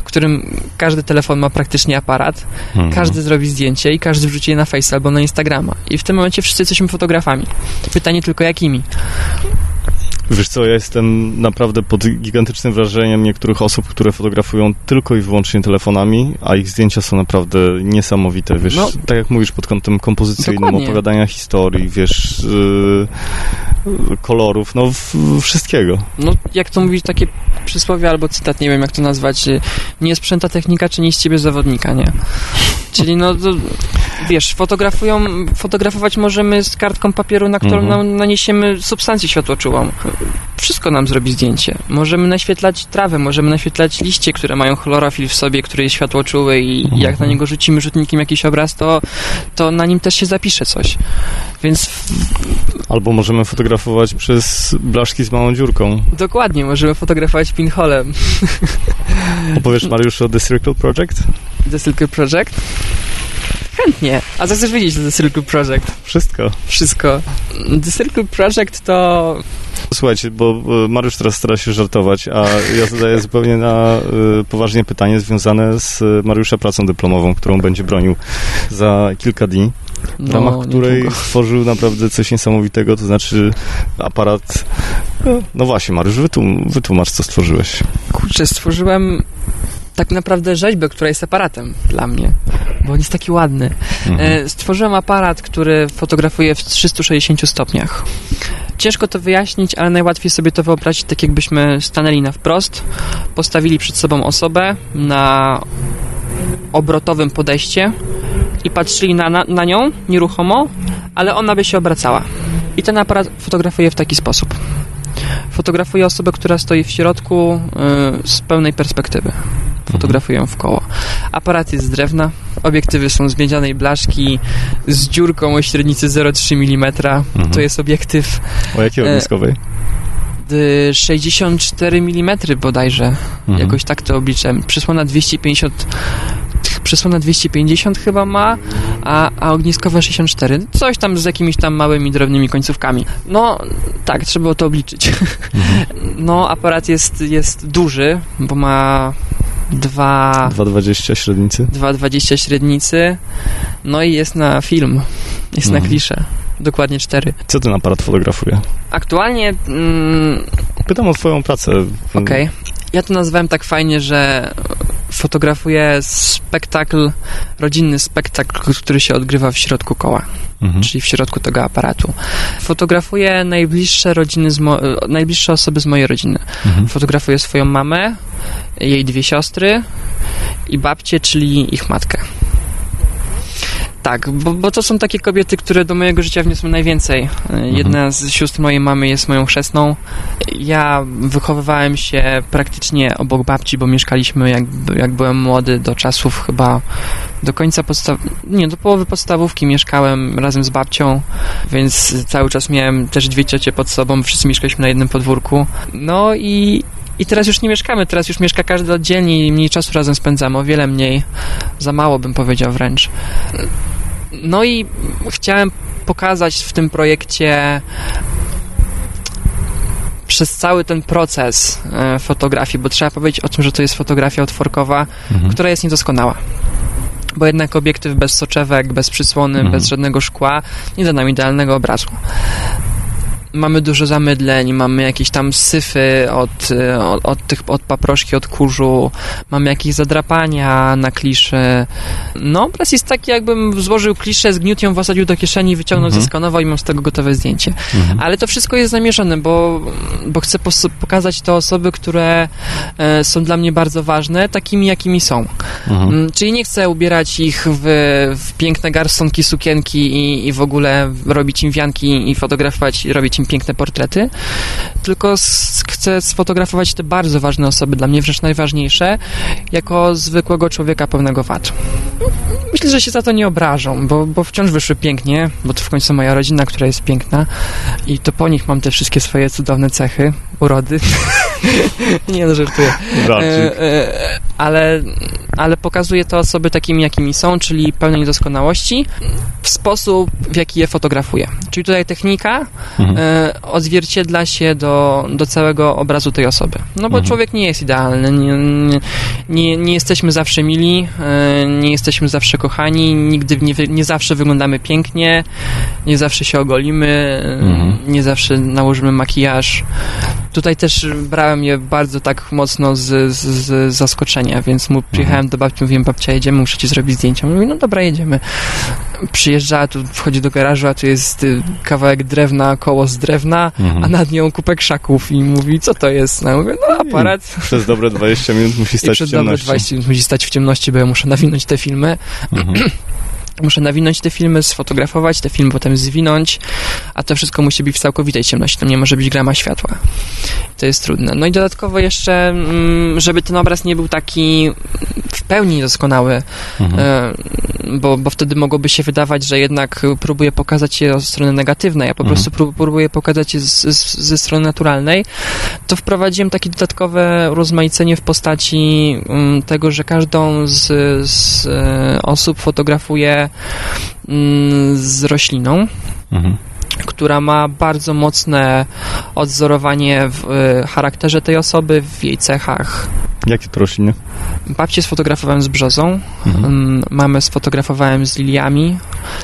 [SPEAKER 2] w którym każdy telefon ma praktycznie aparat,
[SPEAKER 1] Mhm.
[SPEAKER 2] każdy zrobi zdjęcie i każdy wrzuci je na Face albo na Instagrama. I w tym momencie wszyscy jesteśmy fotografami. Pytanie tylko jakimi.
[SPEAKER 1] Wiesz co, ja jestem naprawdę pod gigantycznym wrażeniem niektórych osób, które fotografują tylko i wyłącznie telefonami, a ich zdjęcia są naprawdę niesamowite, wiesz,
[SPEAKER 2] No.
[SPEAKER 1] tak jak mówisz, pod kątem kompozycyjnym,
[SPEAKER 2] Dokładnie.
[SPEAKER 1] opowiadania historii, wiesz, yy, kolorów, no w, wszystkiego.
[SPEAKER 2] No, jak to mówić, takie przysłowie albo cytat, nie wiem jak to nazwać, nie sprzęta technika, czy nie z ciebie zawodnika, nie? Czyli no, to, wiesz, fotografują, fotografować możemy z kartką papieru, na którą mhm. naniesiemy substancję światłoczułą. Wszystko nam zrobi zdjęcie. Możemy naświetlać trawę, możemy naświetlać liście, które mają chlorofil w sobie, który jest światłoczuły i mhm. jak na niego rzucimy rzutnikiem jakiś obraz, to, to na nim też się zapisze coś. Więc...
[SPEAKER 1] Albo możemy fotografować przez blaszki z małą dziurką.
[SPEAKER 2] Dokładnie, możemy fotografować pinholem.
[SPEAKER 1] Opowiesz Mariusz o The Circle Project?
[SPEAKER 2] The Circle Project? Chętnie. A co chcesz wiedzieć o The Circle Project?
[SPEAKER 1] Wszystko.
[SPEAKER 2] Wszystko. The Circle Project to...
[SPEAKER 1] Słuchajcie, bo Mariusz teraz stara się żartować, a ja zadaję zupełnie na y, poważnie pytanie związane z Mariusza pracą dyplomową, którą będzie bronił za kilka dni w no, ramach której niedługo. stworzył naprawdę coś niesamowitego, to znaczy aparat... No właśnie, Mariusz, wytłum, wytłumacz, co stworzyłeś.
[SPEAKER 2] Kurczę, stworzyłem tak naprawdę rzeźbę, która jest aparatem dla mnie, bo on jest taki ładny. Mhm. E, stworzyłem aparat, który fotografuje w 360 stopniach. Ciężko to wyjaśnić, ale najłatwiej sobie to wyobrazić tak, jakbyśmy stanęli na wprost, postawili przed sobą osobę na obrotowym podejście i patrzyli na, na, na nią nieruchomo, ale ona by się obracała. I ten aparat fotografuje w taki sposób. Fotografuje osobę, która stoi w środku yy, z pełnej perspektywy fotografują w koło. Aparat jest z drewna, obiektywy są z miedzianej blaszki, z dziurką o średnicy 0,3 mm. Mhm. To jest obiektyw...
[SPEAKER 1] O jakiej ogniskowej?
[SPEAKER 2] 64 mm bodajże. Mhm. Jakoś tak to obliczem. Przysłona 250 przysłona 250 chyba ma, a, a ogniskowe 64. Coś tam z jakimiś tam małymi, drobnymi końcówkami. No, tak, trzeba to obliczyć. Mhm. No, aparat jest, jest duży, bo ma
[SPEAKER 1] 2,20 średnicy.
[SPEAKER 2] 2,20 średnicy. No i jest na film. Jest mhm. na kliszę. Dokładnie 4.
[SPEAKER 1] Co ten aparat fotografuje?
[SPEAKER 2] Aktualnie... Mm,
[SPEAKER 1] Pytam o twoją pracę.
[SPEAKER 2] Okej. Okay. Ja to nazwałem tak fajnie, że fotografuję spektakl, rodzinny spektakl, który się odgrywa w środku koła, mhm. czyli w środku tego aparatu. Fotografuję najbliższe rodziny, najbliższe osoby z mojej rodziny. Mhm. Fotografuję swoją mamę, jej dwie siostry i babcię, czyli ich matkę. Tak, bo, bo, to są takie kobiety, które do mojego życia wniosły najwięcej. Mhm. Jedna z sióstr mojej mamy jest moją chrzestną. Ja wychowywałem się praktycznie obok babci, bo mieszkaliśmy, jak, jak byłem młody, do czasów chyba do końca podstaw... Nie, do połowy podstawówki mieszkałem razem z babcią, więc cały czas miałem też dwie ciocie pod sobą, wszyscy mieszkaliśmy na jednym podwórku. No i, i teraz już nie mieszkamy, teraz już mieszka każdy oddzielnie i mniej czasu razem spędzamy, o wiele mniej. Za mało bym powiedział wręcz. No i chciałem pokazać w tym projekcie przez cały ten proces e, fotografii, bo trzeba powiedzieć o tym, że to jest fotografia otworkowa, mhm. która jest niedoskonała bo jednak obiektyw bez soczewek, bez przysłony, mhm. bez żadnego szkła nie da nam idealnego obrazu mamy dużo zamydleń, mamy jakieś tam syfy od, od, od, tych, od paproszki, od kurzu, mamy jakieś zadrapania na kliszy. No, obraz jest taki, jakbym złożył kliszę, zgniótł ją, wsadził do kieszeni, wyciągnął, mhm. zeskanował i mam z tego gotowe zdjęcie. Mhm. Ale to wszystko jest zamierzone, bo, bo chcę pokazać te osoby, które e, są dla mnie bardzo ważne, takimi, jakimi są. Mhm. Mm, czyli nie chcę ubierać ich w, w piękne garsonki, sukienki i, i w ogóle robić im wianki i fotografować, robić piękne portrety, tylko chcę sfotografować te bardzo ważne osoby, dla mnie wręcz najważniejsze, jako zwykłego człowieka pełnego wad. Myślę, że się za to nie obrażą, bo, bo wciąż wyszły pięknie, bo to w końcu moja rodzina, która jest piękna i to po nich mam te wszystkie swoje cudowne cechy, urody. nie no, żartuję. E, e, ale, ale pokazuje to osoby takimi, jakimi są, czyli pełne niedoskonałości, w sposób, w jaki je fotografuję. Czyli tutaj technika mhm. e, odzwierciedla się do, do całego obrazu tej osoby. No bo mhm. człowiek nie jest idealny, nie, nie, nie jesteśmy zawsze mili, e, nie jesteśmy zawsze kochani, nigdy nie, nie zawsze wyglądamy pięknie, nie zawsze się ogolimy, mhm. nie zawsze nałożymy makijaż. Tutaj też brałem je bardzo tak mocno z, z, z zaskoczenia, więc mu przyjechałem do babci, mówiłem, babcia, jedziemy, muszę ci zrobić zdjęcia. Mówi, no dobra, jedziemy. Przyjeżdża, tu wchodzi do garażu, a tu jest y, kawałek drewna, koło z drewna,
[SPEAKER 1] Mhm.
[SPEAKER 2] a nad nią kupę krzaków i mówi, co to jest? No, ja mówię, no aparat.
[SPEAKER 1] Przez dobre 20 minut musi
[SPEAKER 2] I
[SPEAKER 1] stać w
[SPEAKER 2] przez dobre
[SPEAKER 1] ciemności.
[SPEAKER 2] 20 minut musi stać w ciemności, bo ja muszę nawinąć te filmy.
[SPEAKER 1] Mhm.
[SPEAKER 2] Muszę nawinąć te filmy, sfotografować, te filmy potem zwinąć, a to wszystko musi być w całkowitej ciemności, tam nie może być grama światła. To jest trudne. No i dodatkowo jeszcze, mm, żeby ten obraz nie był taki w pełni doskonały,
[SPEAKER 1] Mhm.
[SPEAKER 2] e, bo, bo wtedy mogłoby się wydawać, że jednak próbuję pokazać je od strony negatywnej, a po
[SPEAKER 1] Mhm.
[SPEAKER 2] prostu prób- próbuję pokazać je z, z, ze strony naturalnej, to wprowadziłem takie dodatkowe rozmaicenie w postaci mm, tego, że każdą z, z e, osób fotografuję mm, z rośliną,
[SPEAKER 1] Mhm.
[SPEAKER 2] która ma bardzo mocne odzorowanie w e, charakterze tej osoby, w jej cechach.
[SPEAKER 1] Jakie to rośliny?
[SPEAKER 2] Babcię sfotografowałem z brzozą,
[SPEAKER 1] Mhm.
[SPEAKER 2] mm, mamę sfotografowałem z liliami.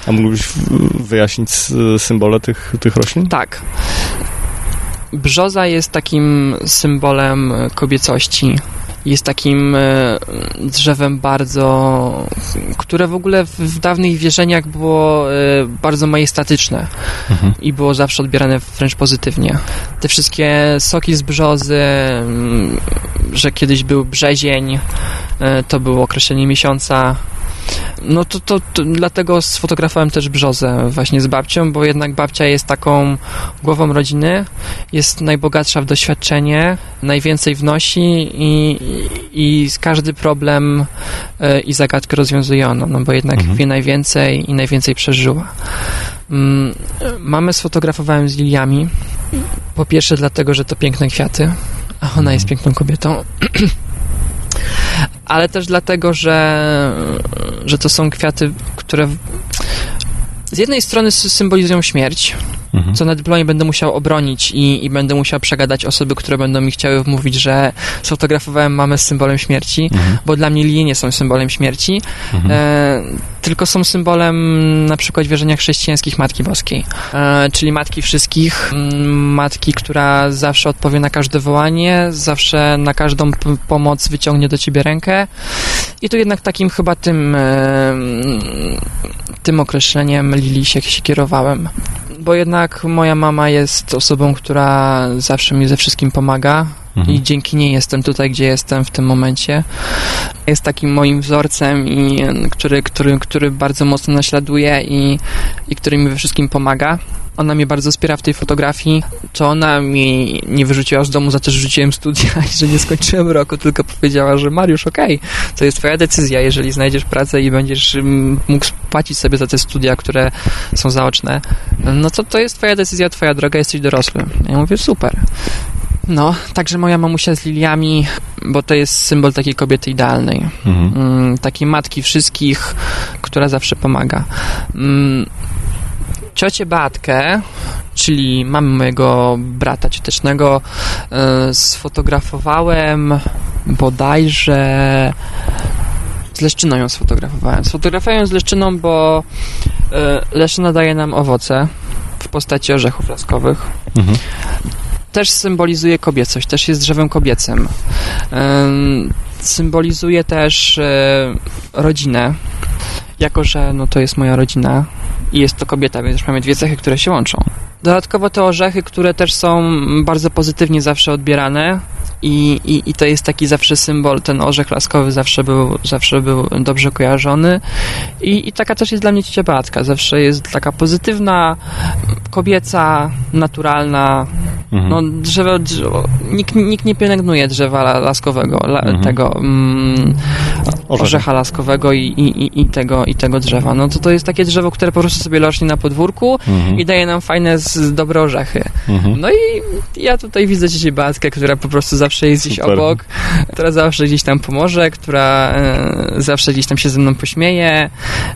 [SPEAKER 1] A mógłbyś wyjaśnić symbole tych, tych roślin?
[SPEAKER 2] Tak. Brzoza jest takim symbolem kobiecości. Jest takim e, drzewem bardzo, które w ogóle w, dawnych wierzeniach było e, bardzo majestatyczne
[SPEAKER 1] Mhm.
[SPEAKER 2] i było zawsze odbierane wręcz pozytywnie. Te wszystkie soki z brzozy, mm, że kiedyś był brzezień, e, to było określenie miesiąca. No to, to, to dlatego sfotografowałem też brzozę właśnie z babcią, bo jednak babcia jest taką głową rodziny, jest najbogatsza w doświadczenie, najwięcej wnosi i, i, każdy problem e, i zagadkę rozwiązuje ona, no bo jednak
[SPEAKER 1] Mhm.
[SPEAKER 2] wie najwięcej i najwięcej przeżyła. Mm, Mamę sfotografowałem z liliami. Po pierwsze dlatego, że to piękne kwiaty, a ona jest piękną kobietą. Ale też dlatego, że, że to są kwiaty, które z jednej strony sy- symbolizują śmierć,
[SPEAKER 1] Mhm.
[SPEAKER 2] co na dyplomie będę musiał obronić i, i będę musiał przegadać osoby, które będą mi chciały wmówić, że sfotografowałem mamę z symbolem śmierci,
[SPEAKER 1] Mhm.
[SPEAKER 2] bo dla mnie lilie nie są symbolem śmierci,
[SPEAKER 1] Mhm.
[SPEAKER 2] e, tylko są symbolem na przykład wierzenia chrześcijańskich Matki Boskiej, e, czyli Matki wszystkich, Matki, która zawsze odpowie na każde wołanie, zawsze na każdą pomoc wyciągnie do ciebie rękę i tu jednak takim chyba tym e, tym określeniem Lili się, się kierowałem. Bo jednak moja mama jest osobą, która zawsze mi ze wszystkim pomaga,
[SPEAKER 1] Mhm.
[SPEAKER 2] i dzięki niej jestem tutaj, gdzie jestem w tym momencie. Jest takim moim wzorcem, i, który, który, który bardzo mocno naśladuje i, i który mi we wszystkim pomaga. Ona mnie bardzo wspiera w tej fotografii. To ona mi nie wyrzuciła z domu za to, że rzuciłem studia i że nie skończyłem roku, tylko powiedziała, że Mariusz, okej, to jest twoja decyzja, jeżeli znajdziesz pracę i będziesz mm, mógł płacić sobie za te studia, które są zaoczne, no to to jest twoja decyzja, twoja droga, jesteś dorosły. Ja mówię, super. No, także moja mamusia z liliami, bo to jest symbol takiej kobiety idealnej.
[SPEAKER 1] Mhm.
[SPEAKER 2] Mm, takiej matki wszystkich, która zawsze pomaga. Ciocię Beatkę, czyli mamy mojego brata ciotecznego, e, sfotografowałem bodajże z Leszczyną ją sfotografowałem. Sfotografowałem ją z Leszczyną, bo e, Leszczyna daje nam owoce w postaci orzechów laskowych
[SPEAKER 1] Mhm.
[SPEAKER 2] też symbolizuje kobiecość, też jest drzewem kobiecym. Ym, Symbolizuje też e, rodzinę, jako że no, to jest moja rodzina i jest to kobieta, więc już mamy dwie cechy, które się łączą. Dodatkowo te orzechy, które też są bardzo pozytywnie zawsze odbierane i, i, i to jest taki zawsze symbol, ten orzech laskowy zawsze był, zawsze był dobrze kojarzony i, i taka też jest dla mnie ciocia Beatka, zawsze jest taka pozytywna, kobieca, naturalna,
[SPEAKER 1] Mhm.
[SPEAKER 2] no drzewo, drzewo nikt, nikt nie pielęgnuje drzewa la- laskowego, la,
[SPEAKER 1] Mhm.
[SPEAKER 2] tego mm, orzecha laskowego i, i, i- tego, i tego drzewa. No to to jest takie drzewo, które po prostu sobie rośnie na podwórku
[SPEAKER 1] Mhm.
[SPEAKER 2] i daje nam fajne, z, dobre orzechy.
[SPEAKER 1] Mhm.
[SPEAKER 2] No i ja tutaj widzę cię Beatkę, która po prostu zawsze jest gdzieś
[SPEAKER 1] Super.
[SPEAKER 2] obok, która zawsze gdzieś tam pomoże, która e, zawsze gdzieś tam się ze mną pośmieje,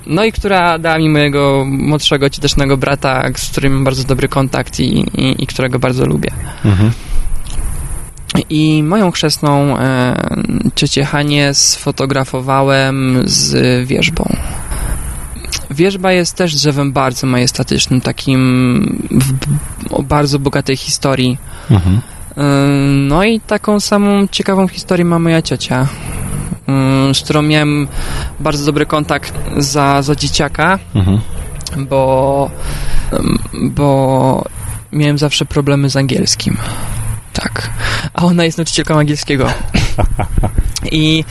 [SPEAKER 2] no i która dała mi mojego młodszego, ciotecznego brata, z którym mam bardzo dobry kontakt i, i, i którego bardzo lubię.
[SPEAKER 1] Mhm.
[SPEAKER 2] I moją chrzestną e, ciocię Hanię sfotografowałem z wierzbą. Wierzba jest też drzewem bardzo majestatycznym, takim w, o bardzo bogatej historii.
[SPEAKER 1] Mhm.
[SPEAKER 2] No i taką samą ciekawą historię ma moja ciocia, z którą miałem bardzo dobry kontakt za, za dzieciaka, mhm. bo, bo miałem zawsze problemy z angielskim. Tak. A ona jest nauczycielką angielskiego. I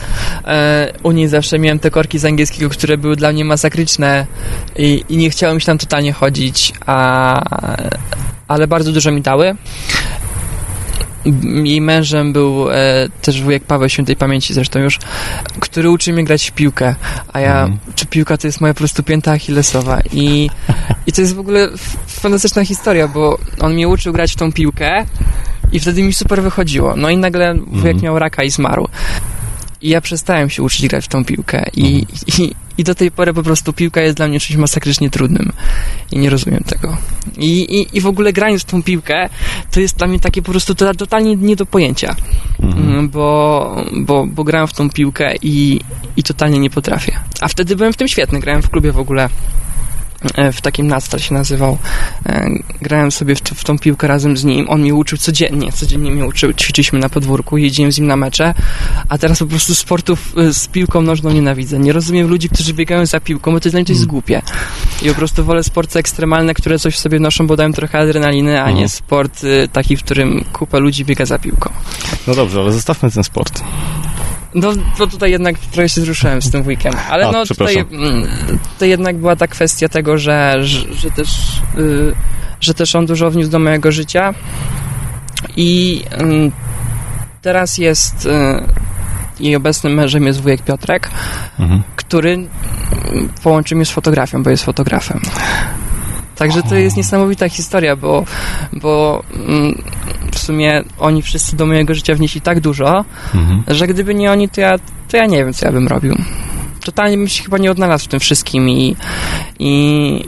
[SPEAKER 2] e, u niej zawsze miałem te korki z angielskiego, które były dla mnie masakryczne i, i nie chciałem się tam totalnie chodzić, a, ale bardzo dużo mi dały. Jej mężem był e, też wujek Paweł Świętej Pamięci zresztą już, który uczy mnie grać w piłkę, a ja, mm. czy piłka to jest moja po prostu pięta achillesowa i, i to jest w ogóle fantastyczna historia, bo on mnie uczył grać w tą piłkę i wtedy mi super wychodziło. No i nagle wujek mm. miał raka i zmarł. I ja przestałem się uczyć grać w tą piłkę i, mhm. i, i do tej pory po prostu piłka jest dla mnie czymś masakrycznie trudnym i nie rozumiem tego. I, i, i w ogóle grając w tą piłkę to jest dla mnie takie po prostu totalnie nie do pojęcia, mhm. Mm, bo, bo, bo grałem w tą piłkę i, i totalnie nie potrafię. A wtedy byłem w tym świetny, grałem w klubie w ogóle w takim Nastal się nazywał. E, grałem sobie w, w tą piłkę razem z nim. On mnie uczył codziennie, codziennie mnie uczył. Ćwiczyliśmy na podwórku, jeździłem z nim na mecze, a teraz po prostu sportów e, z piłką nożną nienawidzę. Nie rozumiem ludzi, którzy biegają za piłką, bo to jest mm. głupie. I po prostu wolę sporty ekstremalne, które coś w sobie noszą, bo dają trochę adrenaliny, a nie mhm. sport taki, w którym kupa ludzi biega za piłką.
[SPEAKER 1] No dobrze, ale zostawmy ten sport.
[SPEAKER 2] No, bo tutaj jednak trochę się wzruszyłem z tym weekend. Ale A, no tutaj, mm, to jednak była ta kwestia tego, że, że, że też, yy, że też on dużo wniósł do mojego życia. I yy, teraz jest yy, jej obecnym mężem jest wujek Piotrek, mhm. który połączył mnie z fotografią, bo jest fotografem. Także to jest niesamowita historia, bo, bo mm, w sumie oni wszyscy do mojego życia wnieśli tak dużo, mhm. że gdyby nie oni, to ja, to ja nie wiem, co ja bym robił. Totalnie bym się chyba nie odnalazł w tym wszystkim i, i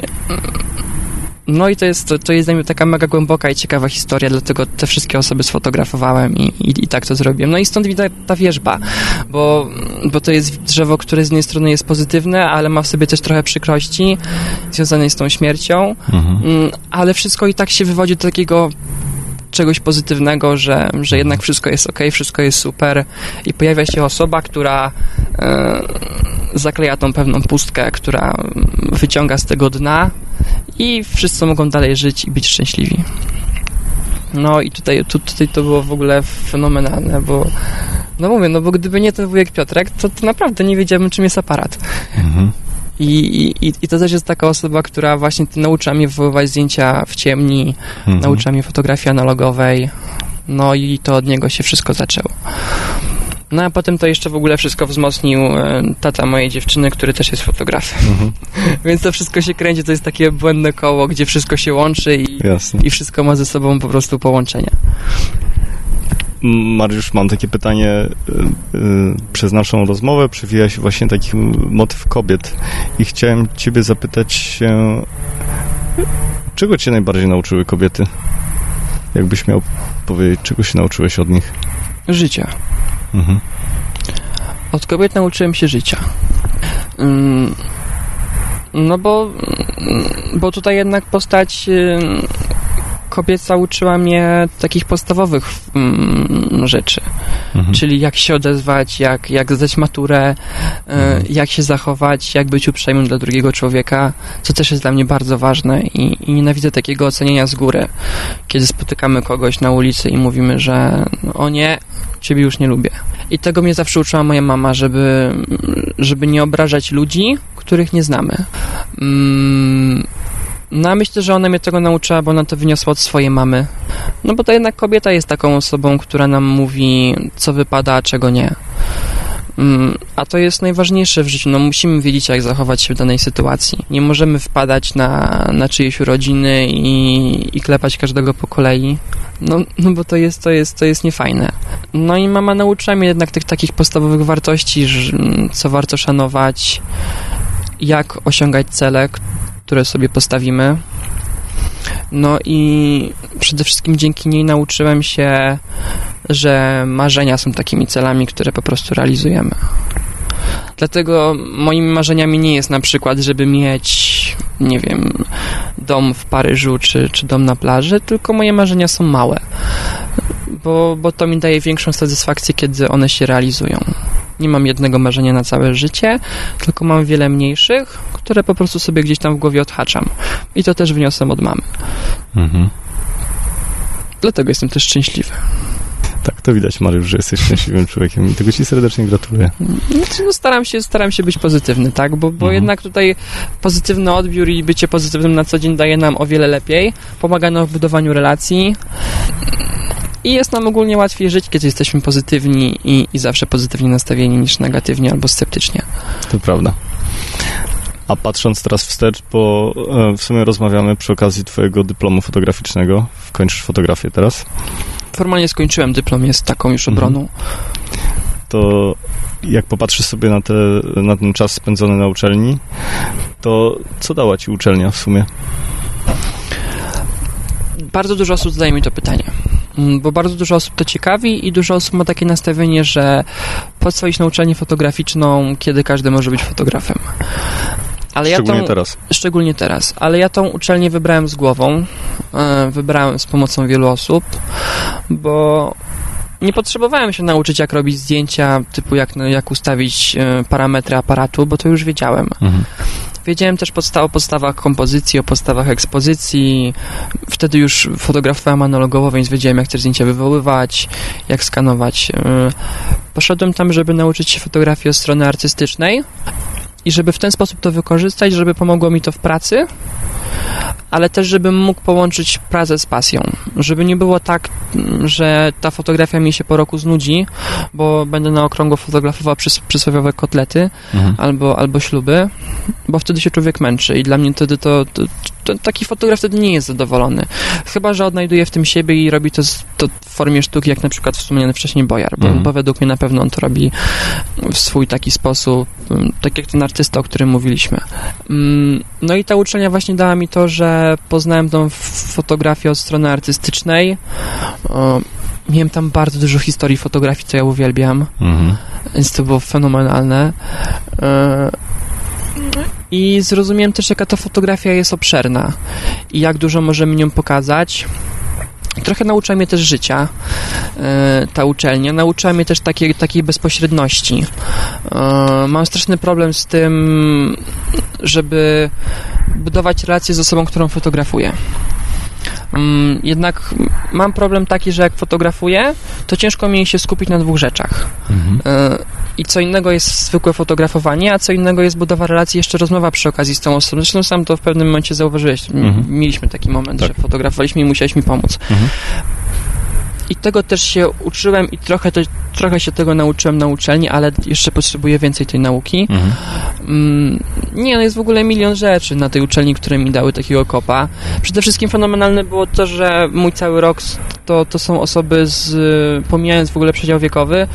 [SPEAKER 2] no i to jest, to, to jest dla mnie taka mega głęboka i ciekawa historia, dlatego te wszystkie osoby sfotografowałem i, i, i tak to zrobiłem. No i stąd widać ta wierzba, bo, bo to jest drzewo, które z jednej strony jest pozytywne, ale ma w sobie też trochę przykrości związanej z tą śmiercią, mhm. Mm, ale wszystko i tak się wywodzi do takiego czegoś pozytywnego, że, że jednak wszystko jest ok, wszystko jest super i pojawia się osoba, która e, zakleja tą pewną pustkę, która wyciąga z tego dna i wszyscy mogą dalej żyć i być szczęśliwi. No i tutaj, tu, tutaj to było w ogóle fenomenalne, bo no mówię, no bo gdyby nie ten wujek Piotrek, to, to naprawdę nie wiedziałbym, czym jest aparat. Mhm. I, i, I to też jest taka osoba, która właśnie nauczyła mnie wywoływać zdjęcia w ciemni, mhm. nauczyła mnie fotografii analogowej, no i to od niego się wszystko zaczęło. No a potem to jeszcze w ogóle wszystko wzmocnił e, tata mojej dziewczyny, który też jest fotografem. Mhm. Więc to wszystko się kręci, to jest takie błędne koło, gdzie wszystko się łączy i, i wszystko ma ze sobą po prostu połączenia.
[SPEAKER 1] Mariusz, mam takie pytanie. Y, y, przez naszą rozmowę przewija się właśnie taki motyw kobiet i chciałem ciebie zapytać się, czego cię najbardziej nauczyły kobiety? Jakbyś miał powiedzieć, czego się nauczyłeś od nich?
[SPEAKER 2] Życia. Mhm. Od kobiet nauczyłem się życia. No bo, bo tutaj jednak postać kobieca uczyła mnie takich podstawowych mm, rzeczy. Mhm. Czyli jak się odezwać, jak, jak zdać maturę, e, mhm. jak się zachować, jak być uprzejmym dla drugiego człowieka, co też jest dla mnie bardzo ważne i, i nienawidzę takiego ocenienia z góry, kiedy spotykamy kogoś na ulicy i mówimy, że o nie, ciebie już nie lubię. I tego mnie zawsze uczyła moja mama, żeby, żeby nie obrażać ludzi, których nie znamy. Mm, no a myślę, że ona mnie tego nauczyła, bo ona to wyniosła od swojej mamy. No bo to jednak kobieta jest taką osobą, która nam mówi, co wypada, a czego nie. Mm, a to jest najważniejsze w życiu. No, musimy wiedzieć, jak zachować się w danej sytuacji. Nie możemy wpadać na, na czyjeś urodziny i, i klepać każdego po kolei. No, no bo to jest, to, jest, to jest niefajne. No i mama nauczyła mnie jednak tych takich podstawowych wartości, że, co warto szanować, jak osiągać cele, które sobie postawimy. No i przede wszystkim dzięki niej nauczyłem się, że marzenia są takimi celami, które po prostu realizujemy. Dlatego moimi marzeniami nie jest na przykład, żeby mieć, nie wiem, dom w Paryżu czy, czy dom na plaży, tylko moje marzenia są małe. bo, bo to mi daje większą satysfakcję, kiedy one się realizują. Nie mam jednego marzenia na całe życie, tylko mam wiele mniejszych, które po prostu sobie gdzieś tam w głowie odhaczam. I to też wniosłem od mamy. Mhm. Dlatego jestem też szczęśliwy.
[SPEAKER 1] Tak, to widać, Mariusz, że jesteś szczęśliwym człowiekiem i tego ci serdecznie gratuluję.
[SPEAKER 2] Znaczy, no, staram, się, staram się być pozytywny, tak, bo, bo mhm. jednak tutaj pozytywny odbiór i bycie pozytywnym na co dzień daje nam o wiele lepiej, pomaga nam w budowaniu relacji i jest nam ogólnie łatwiej żyć, kiedy jesteśmy pozytywni i, i zawsze pozytywnie nastawieni niż negatywnie albo sceptycznie.
[SPEAKER 1] To prawda. A patrząc teraz wstecz, bo e, w sumie rozmawiamy przy okazji twojego dyplomu fotograficznego. Kończysz fotografię teraz?
[SPEAKER 2] Formalnie skończyłem dyplom, jest taką już mhm. obroną.
[SPEAKER 1] To jak popatrzysz sobie na, te, na ten czas spędzony na uczelni, to co dała ci uczelnia w sumie?
[SPEAKER 2] Bardzo dużo osób zadaje mi to pytanie. Mm, bo bardzo dużo osób to ciekawi i dużo osób ma takie nastawienie, że po co iść na uczelnię fotograficzną, kiedy każdy może być fotografem.
[SPEAKER 1] Ale szczególnie ja tą, teraz.
[SPEAKER 2] Szczególnie teraz. Ale ja tą uczelnię wybrałem z głową. E, wybrałem z pomocą wielu osób, bo nie potrzebowałem się nauczyć, jak robić zdjęcia, typu jak, jak ustawić e, parametry aparatu, bo to już wiedziałem. Mhm. Wiedziałem też podsta o podstawach kompozycji, o podstawach ekspozycji. Wtedy już fotografowałem analogowo, więc wiedziałem, jak te zdjęcia wywoływać, jak skanować. E, poszedłem tam, żeby nauczyć się fotografii od strony artystycznej i żeby w ten sposób to wykorzystać, żeby pomogło mi to w pracy, ale też, żebym mógł połączyć pracę z pasją. Żeby nie było tak, że ta fotografia mi się po roku znudzi, bo będę na okrągło fotografował przys przysłowiowe kotlety mhm. albo, albo śluby, bo wtedy się człowiek męczy i dla mnie wtedy to, to, to, taki fotograf wtedy nie jest zadowolony. Chyba, że odnajduje w tym siebie i robi to, to w formie sztuki, jak na przykład wspomniany wcześniej Bojar, bo, mhm. bo według mnie na pewno on to robi w swój taki sposób, tak jak ten artysta, o którym mówiliśmy. Mm, no i ta uczelnia właśnie dała mi to, że poznałem tą fotografię od strony artystycznej. Miałem tam bardzo dużo historii fotografii, co ja uwielbiam, mhm. więc to było fenomenalne. E, I zrozumiałem też, jaka ta fotografia jest obszerna i jak dużo możemy nią pokazać. Trochę nauczyła mnie też życia e, ta uczelnia. Nauczyła mnie też takiej, takiej bezpośredności. E, mam straszny problem z tym, żeby budować relacje z osobą, którą fotografuję. Mm, jednak mam problem taki, że jak fotografuję, to ciężko mi się skupić na dwóch rzeczach. Mhm. I co innego jest zwykłe fotografowanie, a co innego jest budowa relacji, jeszcze rozmowa przy okazji z tą osobą. Zresztą sam to w pewnym momencie zauważyłeś. Mhm. Mieliśmy taki moment, tak. że fotografowaliśmy i musiałeś mi pomóc. Mhm. I tego też się uczyłem i trochę, to, trochę się tego nauczyłem na uczelni, ale jeszcze potrzebuję więcej tej nauki. Mhm. Mm, nie, no jest w ogóle milion rzeczy na tej uczelni, które mi dały takiego kopa. Przede wszystkim fenomenalne było to, że mój cały rok to, to są osoby z, pomijając w ogóle przedział wiekowy,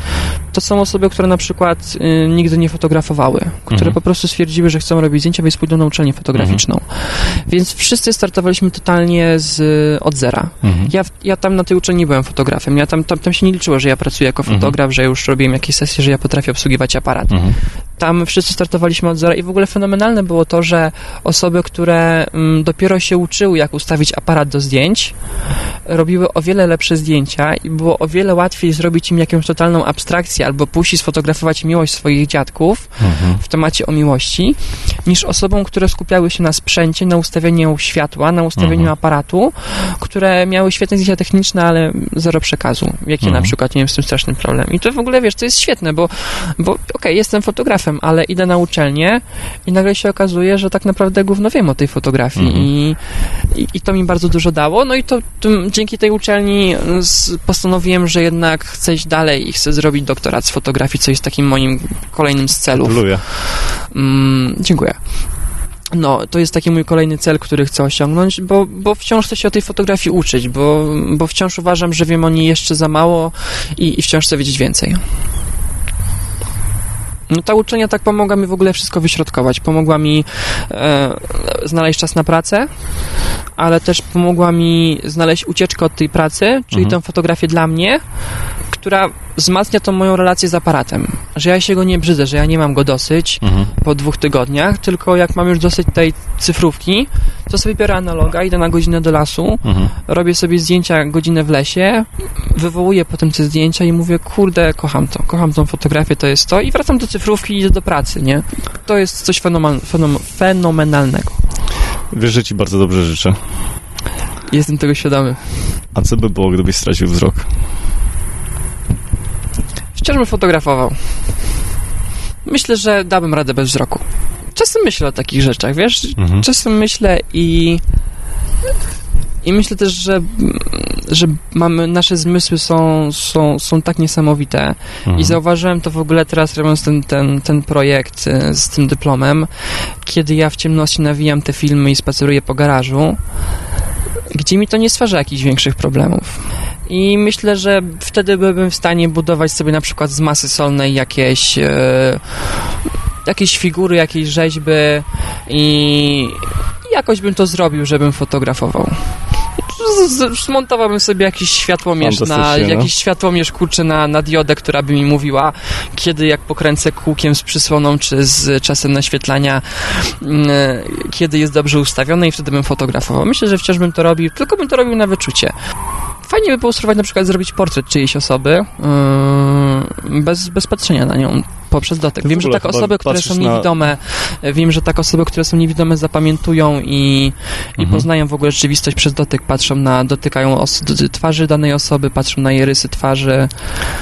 [SPEAKER 2] to są osoby, które na przykład y, nigdy nie fotografowały, które mhm. po prostu stwierdziły, że chcą robić zdjęcia, więc pójdą na uczelnię fotograficzną. Mhm. Więc wszyscy startowaliśmy totalnie z, od zera. Mhm. Ja, ja tam na tej uczelni byłem fotografem. Ja tam, tam, tam się nie liczyło, że ja pracuję jako mhm. fotograf, że już robiłem jakieś sesje, że ja potrafię obsługiwać aparat. Mhm. Tam wszyscy startowaliśmy od zera i w ogóle fenomenalne było to, że osoby, które mm, dopiero się uczyły, jak ustawić aparat do zdjęć, robiły o wiele lepsze zdjęcia i było o wiele łatwiej zrobić im jakąś totalną abstrakcję albo pójść i sfotografować miłość swoich dziadków mhm. w temacie o miłości, niż osobom, które skupiały się na sprzęcie, na ustawieniu światła, na ustawieniu mhm. aparatu, które miały świetne zdjęcia techniczne, ale zero przekazu, jakie mhm. na przykład nie wiem z tym strasznym problem. I to w ogóle, wiesz, to jest świetne, bo, bo okej, okay, jestem fotografem, ale idę na uczelnię i nagle się okazuje, że tak naprawdę gówno wiem o tej fotografii mhm. I, i, i, to mi bardzo dużo dało, no i to, to dzięki tej uczelni postanowiłem, że jednak chcę iść dalej i chcę zrobić doktorat z fotografii, co jest takim moim kolejnym z celów.
[SPEAKER 1] Gratuluję.
[SPEAKER 2] Mm, dziękuję. No, to jest taki mój kolejny cel, który chcę osiągnąć, bo, bo wciąż chcę się o tej fotografii uczyć, bo, bo wciąż uważam, że wiem o niej jeszcze za mało i, i wciąż chcę wiedzieć więcej. No ta uczenia tak pomogła mi w ogóle wszystko wyśrodkować. Pomogła mi e, znaleźć czas na pracę, ale też pomogła mi znaleźć ucieczkę od tej pracy, czyli mhm. tę fotografię dla mnie, która wzmacnia tą moją relację z aparatem. Że ja się go nie brzydzę, że ja nie mam go dosyć
[SPEAKER 1] Mhm.
[SPEAKER 2] po dwóch tygodniach, tylko jak mam już dosyć tej cyfrówki, to sobie biorę analoga, idę na godzinę do lasu,
[SPEAKER 1] Mhm.
[SPEAKER 2] robię sobie zdjęcia godzinę w lesie, wywołuję potem te zdjęcia i mówię, kurde, kocham to, kocham tą fotografię, to jest to i wracam do cyfrówki i idę do pracy, nie? To jest coś fenomen, fenom, fenomenalnego.
[SPEAKER 1] Wiesz, że ci bardzo dobrze życzę.
[SPEAKER 2] Jestem tego świadomy.
[SPEAKER 1] A co by było, gdybyś stracił wzrok?
[SPEAKER 2] Wciąż bym fotografował. Myślę, że dałbym radę bez wzroku. Czasem myślę o takich rzeczach, wiesz?
[SPEAKER 1] Mhm.
[SPEAKER 2] Czasem myślę i... I myślę też, że, że mamy, nasze zmysły są, są, są tak niesamowite.
[SPEAKER 1] Mhm.
[SPEAKER 2] I zauważyłem to w ogóle teraz robiąc ten, ten, ten projekt y, z tym dyplomem, kiedy ja w ciemności nawijam te filmy i spaceruję po garażu, gdzie mi to nie stwarza jakichś większych problemów. I myślę, że wtedy byłbym w stanie budować sobie na przykład z masy solnej jakieś, e, jakieś figury, jakieś rzeźby i jakoś bym to zrobił, żebym fotografował. Z- z- Zmontowałbym sobie jakiś światłomierz na,
[SPEAKER 1] no.
[SPEAKER 2] jakiś światłomierz kurczę na, na diodę, która by mi mówiła, kiedy jak pokręcę kółkiem z przysłoną, czy z czasem naświetlania, mm, kiedy jest dobrze ustawione i wtedy bym fotografował. Myślę, że wciąż bym to robił, tylko bym to robił na wyczucie. Fajnie by było spróbować na przykład zrobić portret czyjejś osoby yy, bez, bez patrzenia na nią poprzez dotyk. Wiem, że tak osoby, które są
[SPEAKER 1] na-
[SPEAKER 2] niewidome, wiem, że tak osoby, które są niewidome zapamiętują i, i
[SPEAKER 1] Mhm.
[SPEAKER 2] poznają w ogóle rzeczywistość przez dotyk, patrzą na, dotykają os- twarzy danej osoby, patrzą na jej rysy twarzy.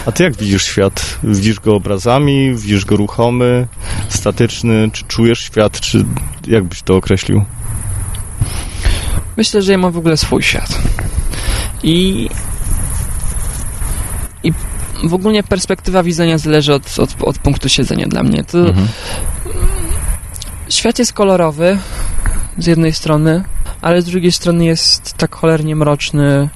[SPEAKER 1] A ty jak widzisz świat? Widzisz go obrazami? Widzisz go ruchomy, statyczny? Czy czujesz świat? Czy jak byś to określił?
[SPEAKER 2] Myślę, że ja mam w ogóle swój świat. I, i w ogóle perspektywa widzenia zależy od, od, od punktu siedzenia dla mnie. To
[SPEAKER 1] Mhm.
[SPEAKER 2] świat jest kolorowy z jednej strony, ale z drugiej strony jest tak cholernie mroczny,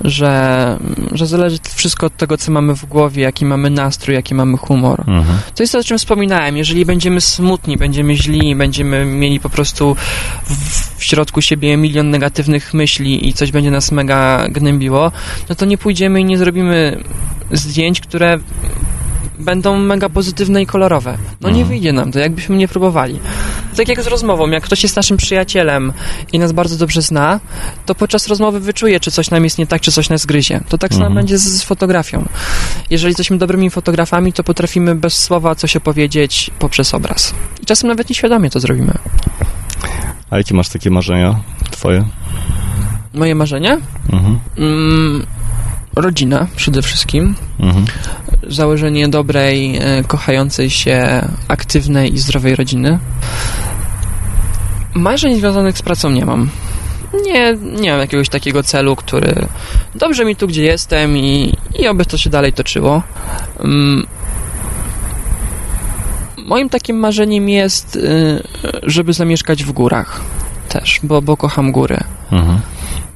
[SPEAKER 2] że, że zależy wszystko od tego, co mamy w głowie, jaki mamy nastrój, jaki mamy humor.
[SPEAKER 1] Mhm.
[SPEAKER 2] To jest to, o czym wspominałem. Jeżeli będziemy smutni, będziemy źli, będziemy mieli po prostu w, w środku siebie milion negatywnych myśli i coś będzie nas mega gnębiło, no to nie pójdziemy i nie zrobimy zdjęć, które będą mega pozytywne i kolorowe. No nie
[SPEAKER 1] Mhm.
[SPEAKER 2] wyjdzie nam to, jakbyśmy nie próbowali. Tak jak z rozmową, jak ktoś jest naszym przyjacielem i nas bardzo dobrze zna, to podczas rozmowy wyczuje, czy coś nam jest nie tak, czy coś nas gryzie. To tak samo
[SPEAKER 1] Mhm.
[SPEAKER 2] będzie z, z fotografią. Jeżeli jesteśmy dobrymi fotografami, to potrafimy bez słowa coś opowiedzieć poprzez obraz. I czasem nawet nieświadomie to zrobimy.
[SPEAKER 1] A jakie masz takie marzenia twoje?
[SPEAKER 2] Moje marzenie?
[SPEAKER 1] Mhm.
[SPEAKER 2] Mm, rodzina przede wszystkim.
[SPEAKER 1] Mhm.
[SPEAKER 2] Założenie dobrej, e, kochającej się, aktywnej i zdrowej rodziny. Marzeń związanych z pracą nie mam. Nie, nie mam jakiegoś takiego celu, który dobrze mi tu, gdzie jestem i, i oby to się dalej toczyło. Mm. Moim takim marzeniem jest, y, żeby zamieszkać w górach też, bo, bo kocham góry.
[SPEAKER 1] Mhm.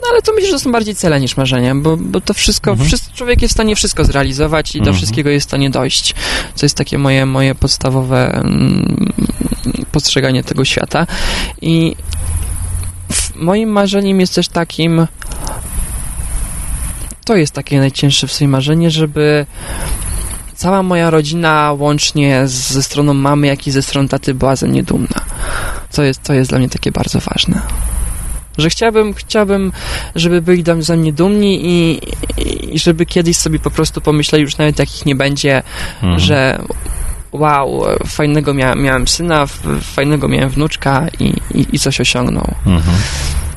[SPEAKER 2] No ale to myślę, że są bardziej cele niż marzenia, bo, bo to wszystko,
[SPEAKER 1] Mhm.
[SPEAKER 2] człowiek jest w stanie wszystko zrealizować i do
[SPEAKER 1] Mhm.
[SPEAKER 2] wszystkiego jest w stanie dojść. To jest takie moje, moje podstawowe mm, postrzeganie tego świata. I moim marzeniem jest też takim, to jest takie najcięższe w sobie marzenie, żeby cała moja rodzina, łącznie z, ze stroną mamy, jak i ze strony taty, była ze mnie dumna. To jest, to jest dla mnie takie bardzo ważne. Że chciałbym, chciałbym, żeby byli ze mnie dumni i, i żeby kiedyś sobie po prostu pomyśleli, już nawet jak ich nie będzie,
[SPEAKER 1] Mhm.
[SPEAKER 2] że wow, fajnego mia- miałem syna, fajnego miałem wnuczka i, i, i coś osiągnął.
[SPEAKER 1] Mhm.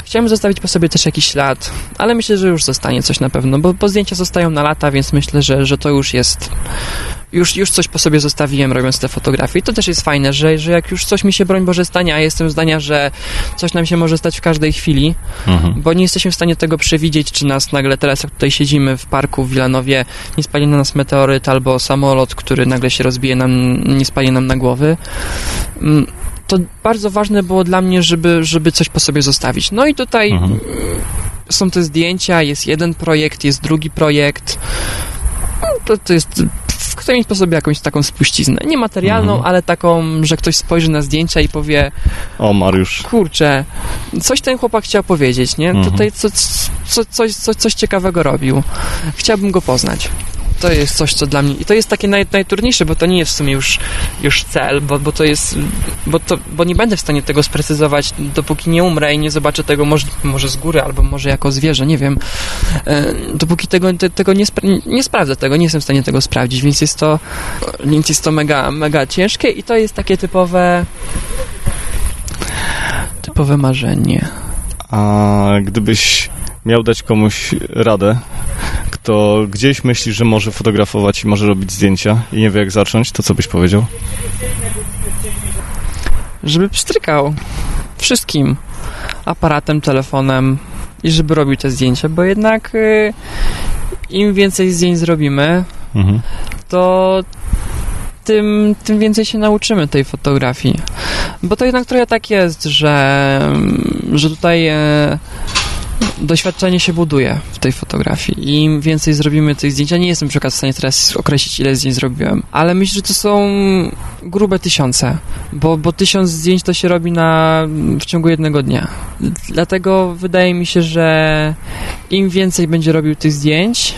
[SPEAKER 2] Chciałem zostawić po sobie też jakiś ślad, ale myślę, że już zostanie coś na pewno, bo, bo zdjęcia zostają na lata, więc myślę, że, że to już jest. Już, już coś po sobie zostawiłem robiąc te fotografie. I to też jest fajne, że, że jak już coś mi się broń Boże stanie, a jestem zdania, że coś nam się może stać w każdej chwili,
[SPEAKER 1] Mhm.
[SPEAKER 2] bo nie jesteśmy w stanie tego przewidzieć, czy nas nagle teraz, jak tutaj siedzimy w parku w Wilanowie, nie spali na nas meteoryt albo samolot, który nagle się rozbije nam, nie spali nam na głowy. Mm, To bardzo ważne było dla mnie, żeby, żeby coś po sobie zostawić. No i tutaj
[SPEAKER 1] Mhm.
[SPEAKER 2] są te zdjęcia, jest jeden projekt, jest drugi projekt. No, To, to jest. Chcę mieć po sobie jakąś taką spuściznę. Niematerialną,
[SPEAKER 1] Mhm.
[SPEAKER 2] ale taką, że ktoś spojrzy na zdjęcia i powie:
[SPEAKER 1] O, Mariusz.
[SPEAKER 2] Kurczę, coś ten chłopak chciał powiedzieć, nie?
[SPEAKER 1] Mhm.
[SPEAKER 2] Tutaj co, co, coś, coś, coś ciekawego robił. Chciałbym go poznać. To jest coś, co dla mnie... I to jest takie naj, najtrudniejsze, bo to nie jest w sumie już, już cel, bo, bo to jest... Bo, to, bo nie będę w stanie tego sprecyzować, dopóki nie umrę i nie zobaczę tego może, może z góry, albo może jako zwierzę, nie wiem. E, dopóki tego, te, tego nie, spra nie sprawdzę tego, nie jestem w stanie tego sprawdzić, więc jest to, więc jest to mega, mega ciężkie i to jest takie typowe typowe marzenie.
[SPEAKER 1] A gdybyś miał dać komuś radę, kto gdzieś myśli, że może fotografować i może robić zdjęcia i nie wie jak zacząć, to co byś powiedział?
[SPEAKER 2] Żeby pstrykał wszystkim aparatem, telefonem i żeby robił te zdjęcia, bo jednak y, im więcej zdjęć zrobimy, mhm. to tym, tym więcej się nauczymy tej fotografii. Bo to jednak trochę tak jest, że, że tutaj e, doświadczenie się buduje w tej fotografii. Im więcej zrobimy tych zdjęć, ja nie jestem przykład w stanie teraz określić, ile zdjęć zrobiłem, ale myślę, że to są grube tysiące, bo, bo tysiąc zdjęć to się robi na, w ciągu jednego dnia. Dlatego wydaje mi się, że im więcej będzie robił tych zdjęć,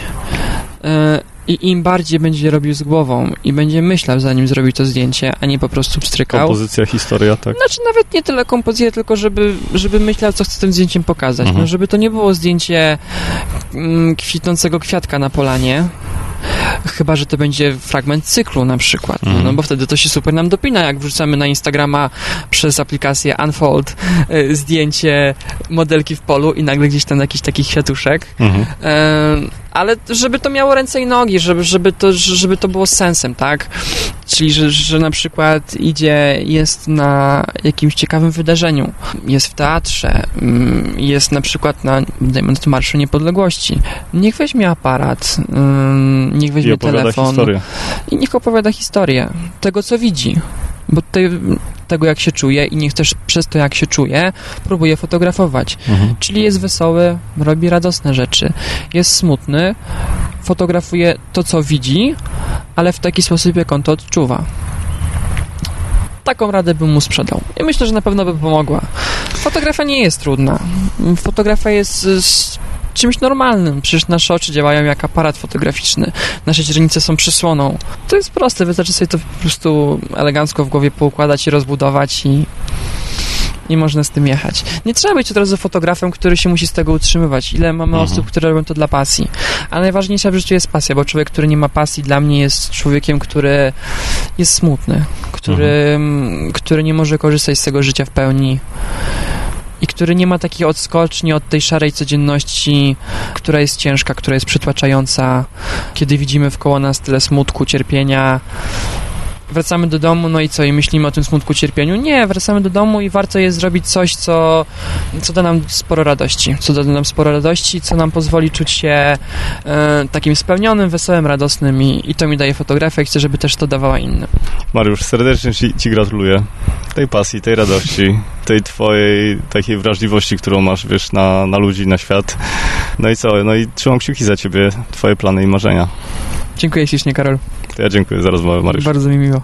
[SPEAKER 2] e, i im bardziej będzie robił z głową i będzie myślał, zanim zrobi to zdjęcie, a nie po prostu pstrykał.
[SPEAKER 1] Kompozycja, historia, tak?
[SPEAKER 2] Znaczy nawet nie tyle kompozycja, tylko żeby, żeby myślał, co chce tym zdjęciem pokazać. Mhm. No, żeby to nie było zdjęcie mm, kwitnącego kwiatka na polanie, Chyba, że to będzie fragment cyklu na przykład, no, mhm. no bo wtedy to się super nam dopina, jak wrzucamy na Instagrama przez aplikację Unfold y, zdjęcie modelki w polu i nagle gdzieś tam jakiś taki kwiatuszek. Mhm. Y, ale żeby to miało ręce i nogi, żeby, żeby, to, żeby to było sensem, tak? Czyli, że, że na przykład idzie, jest na jakimś ciekawym wydarzeniu, jest w teatrze, mm, jest na przykład na, dajmy na Marszu Niepodległości. Niech weźmie aparat, mm, niech weźmie telefon
[SPEAKER 1] historię.
[SPEAKER 2] i niech opowiada historię tego, co widzi. Bo tutaj tego, jak się czuje i niech też przez to, jak się czuje, próbuje fotografować. Mhm. Czyli jest wesoły, robi radosne rzeczy. Jest smutny, fotografuje to, co widzi, ale w taki sposób, jak on to odczuwa. Taką radę bym mu sprzedał. I myślę, że na pewno by pomogła. Fotografia nie jest trudna. Fotografia jest czymś normalnym. Przecież nasze oczy działają jak aparat fotograficzny. Nasze źrenice są przysłoną. To jest proste, wystarczy sobie to po prostu elegancko w głowie poukładać i rozbudować i i można z tym jechać. Nie trzeba być od razu fotografem, który się musi z tego utrzymywać. Ile mamy mhm. osób, które robią to dla pasji. Ale najważniejsza w życiu jest pasja, bo człowiek, który nie ma pasji, dla mnie jest człowiekiem, który jest smutny, który, mhm. który nie może korzystać z tego życia w pełni i który nie ma takiej odskoczni od tej szarej codzienności, która jest ciężka, która jest przytłaczająca, kiedy widzimy wkoło nas tyle smutku, cierpienia, wracamy do domu, no i co, i myślimy o tym smutku, cierpieniu? Nie, wracamy do domu i warto jest zrobić coś, co, co da nam sporo radości, co da nam sporo radości, co nam pozwoli czuć się e, takim spełnionym, wesołym, radosnym i, i to mi daje fotografia i chcę, żeby też to dawała innym.
[SPEAKER 1] Mariusz, serdecznie Ci, ci gratuluję tej pasji, tej radości, tej Twojej takiej wrażliwości, którą masz, wiesz, na, na ludzi, na świat. No i co, no i trzymam kciuki za Ciebie, Twoje plany i marzenia.
[SPEAKER 2] Dziękuję ślicznie, Karol.
[SPEAKER 1] To ja dziękuję za rozmowę, Mariusz.
[SPEAKER 2] Bardzo mi miło.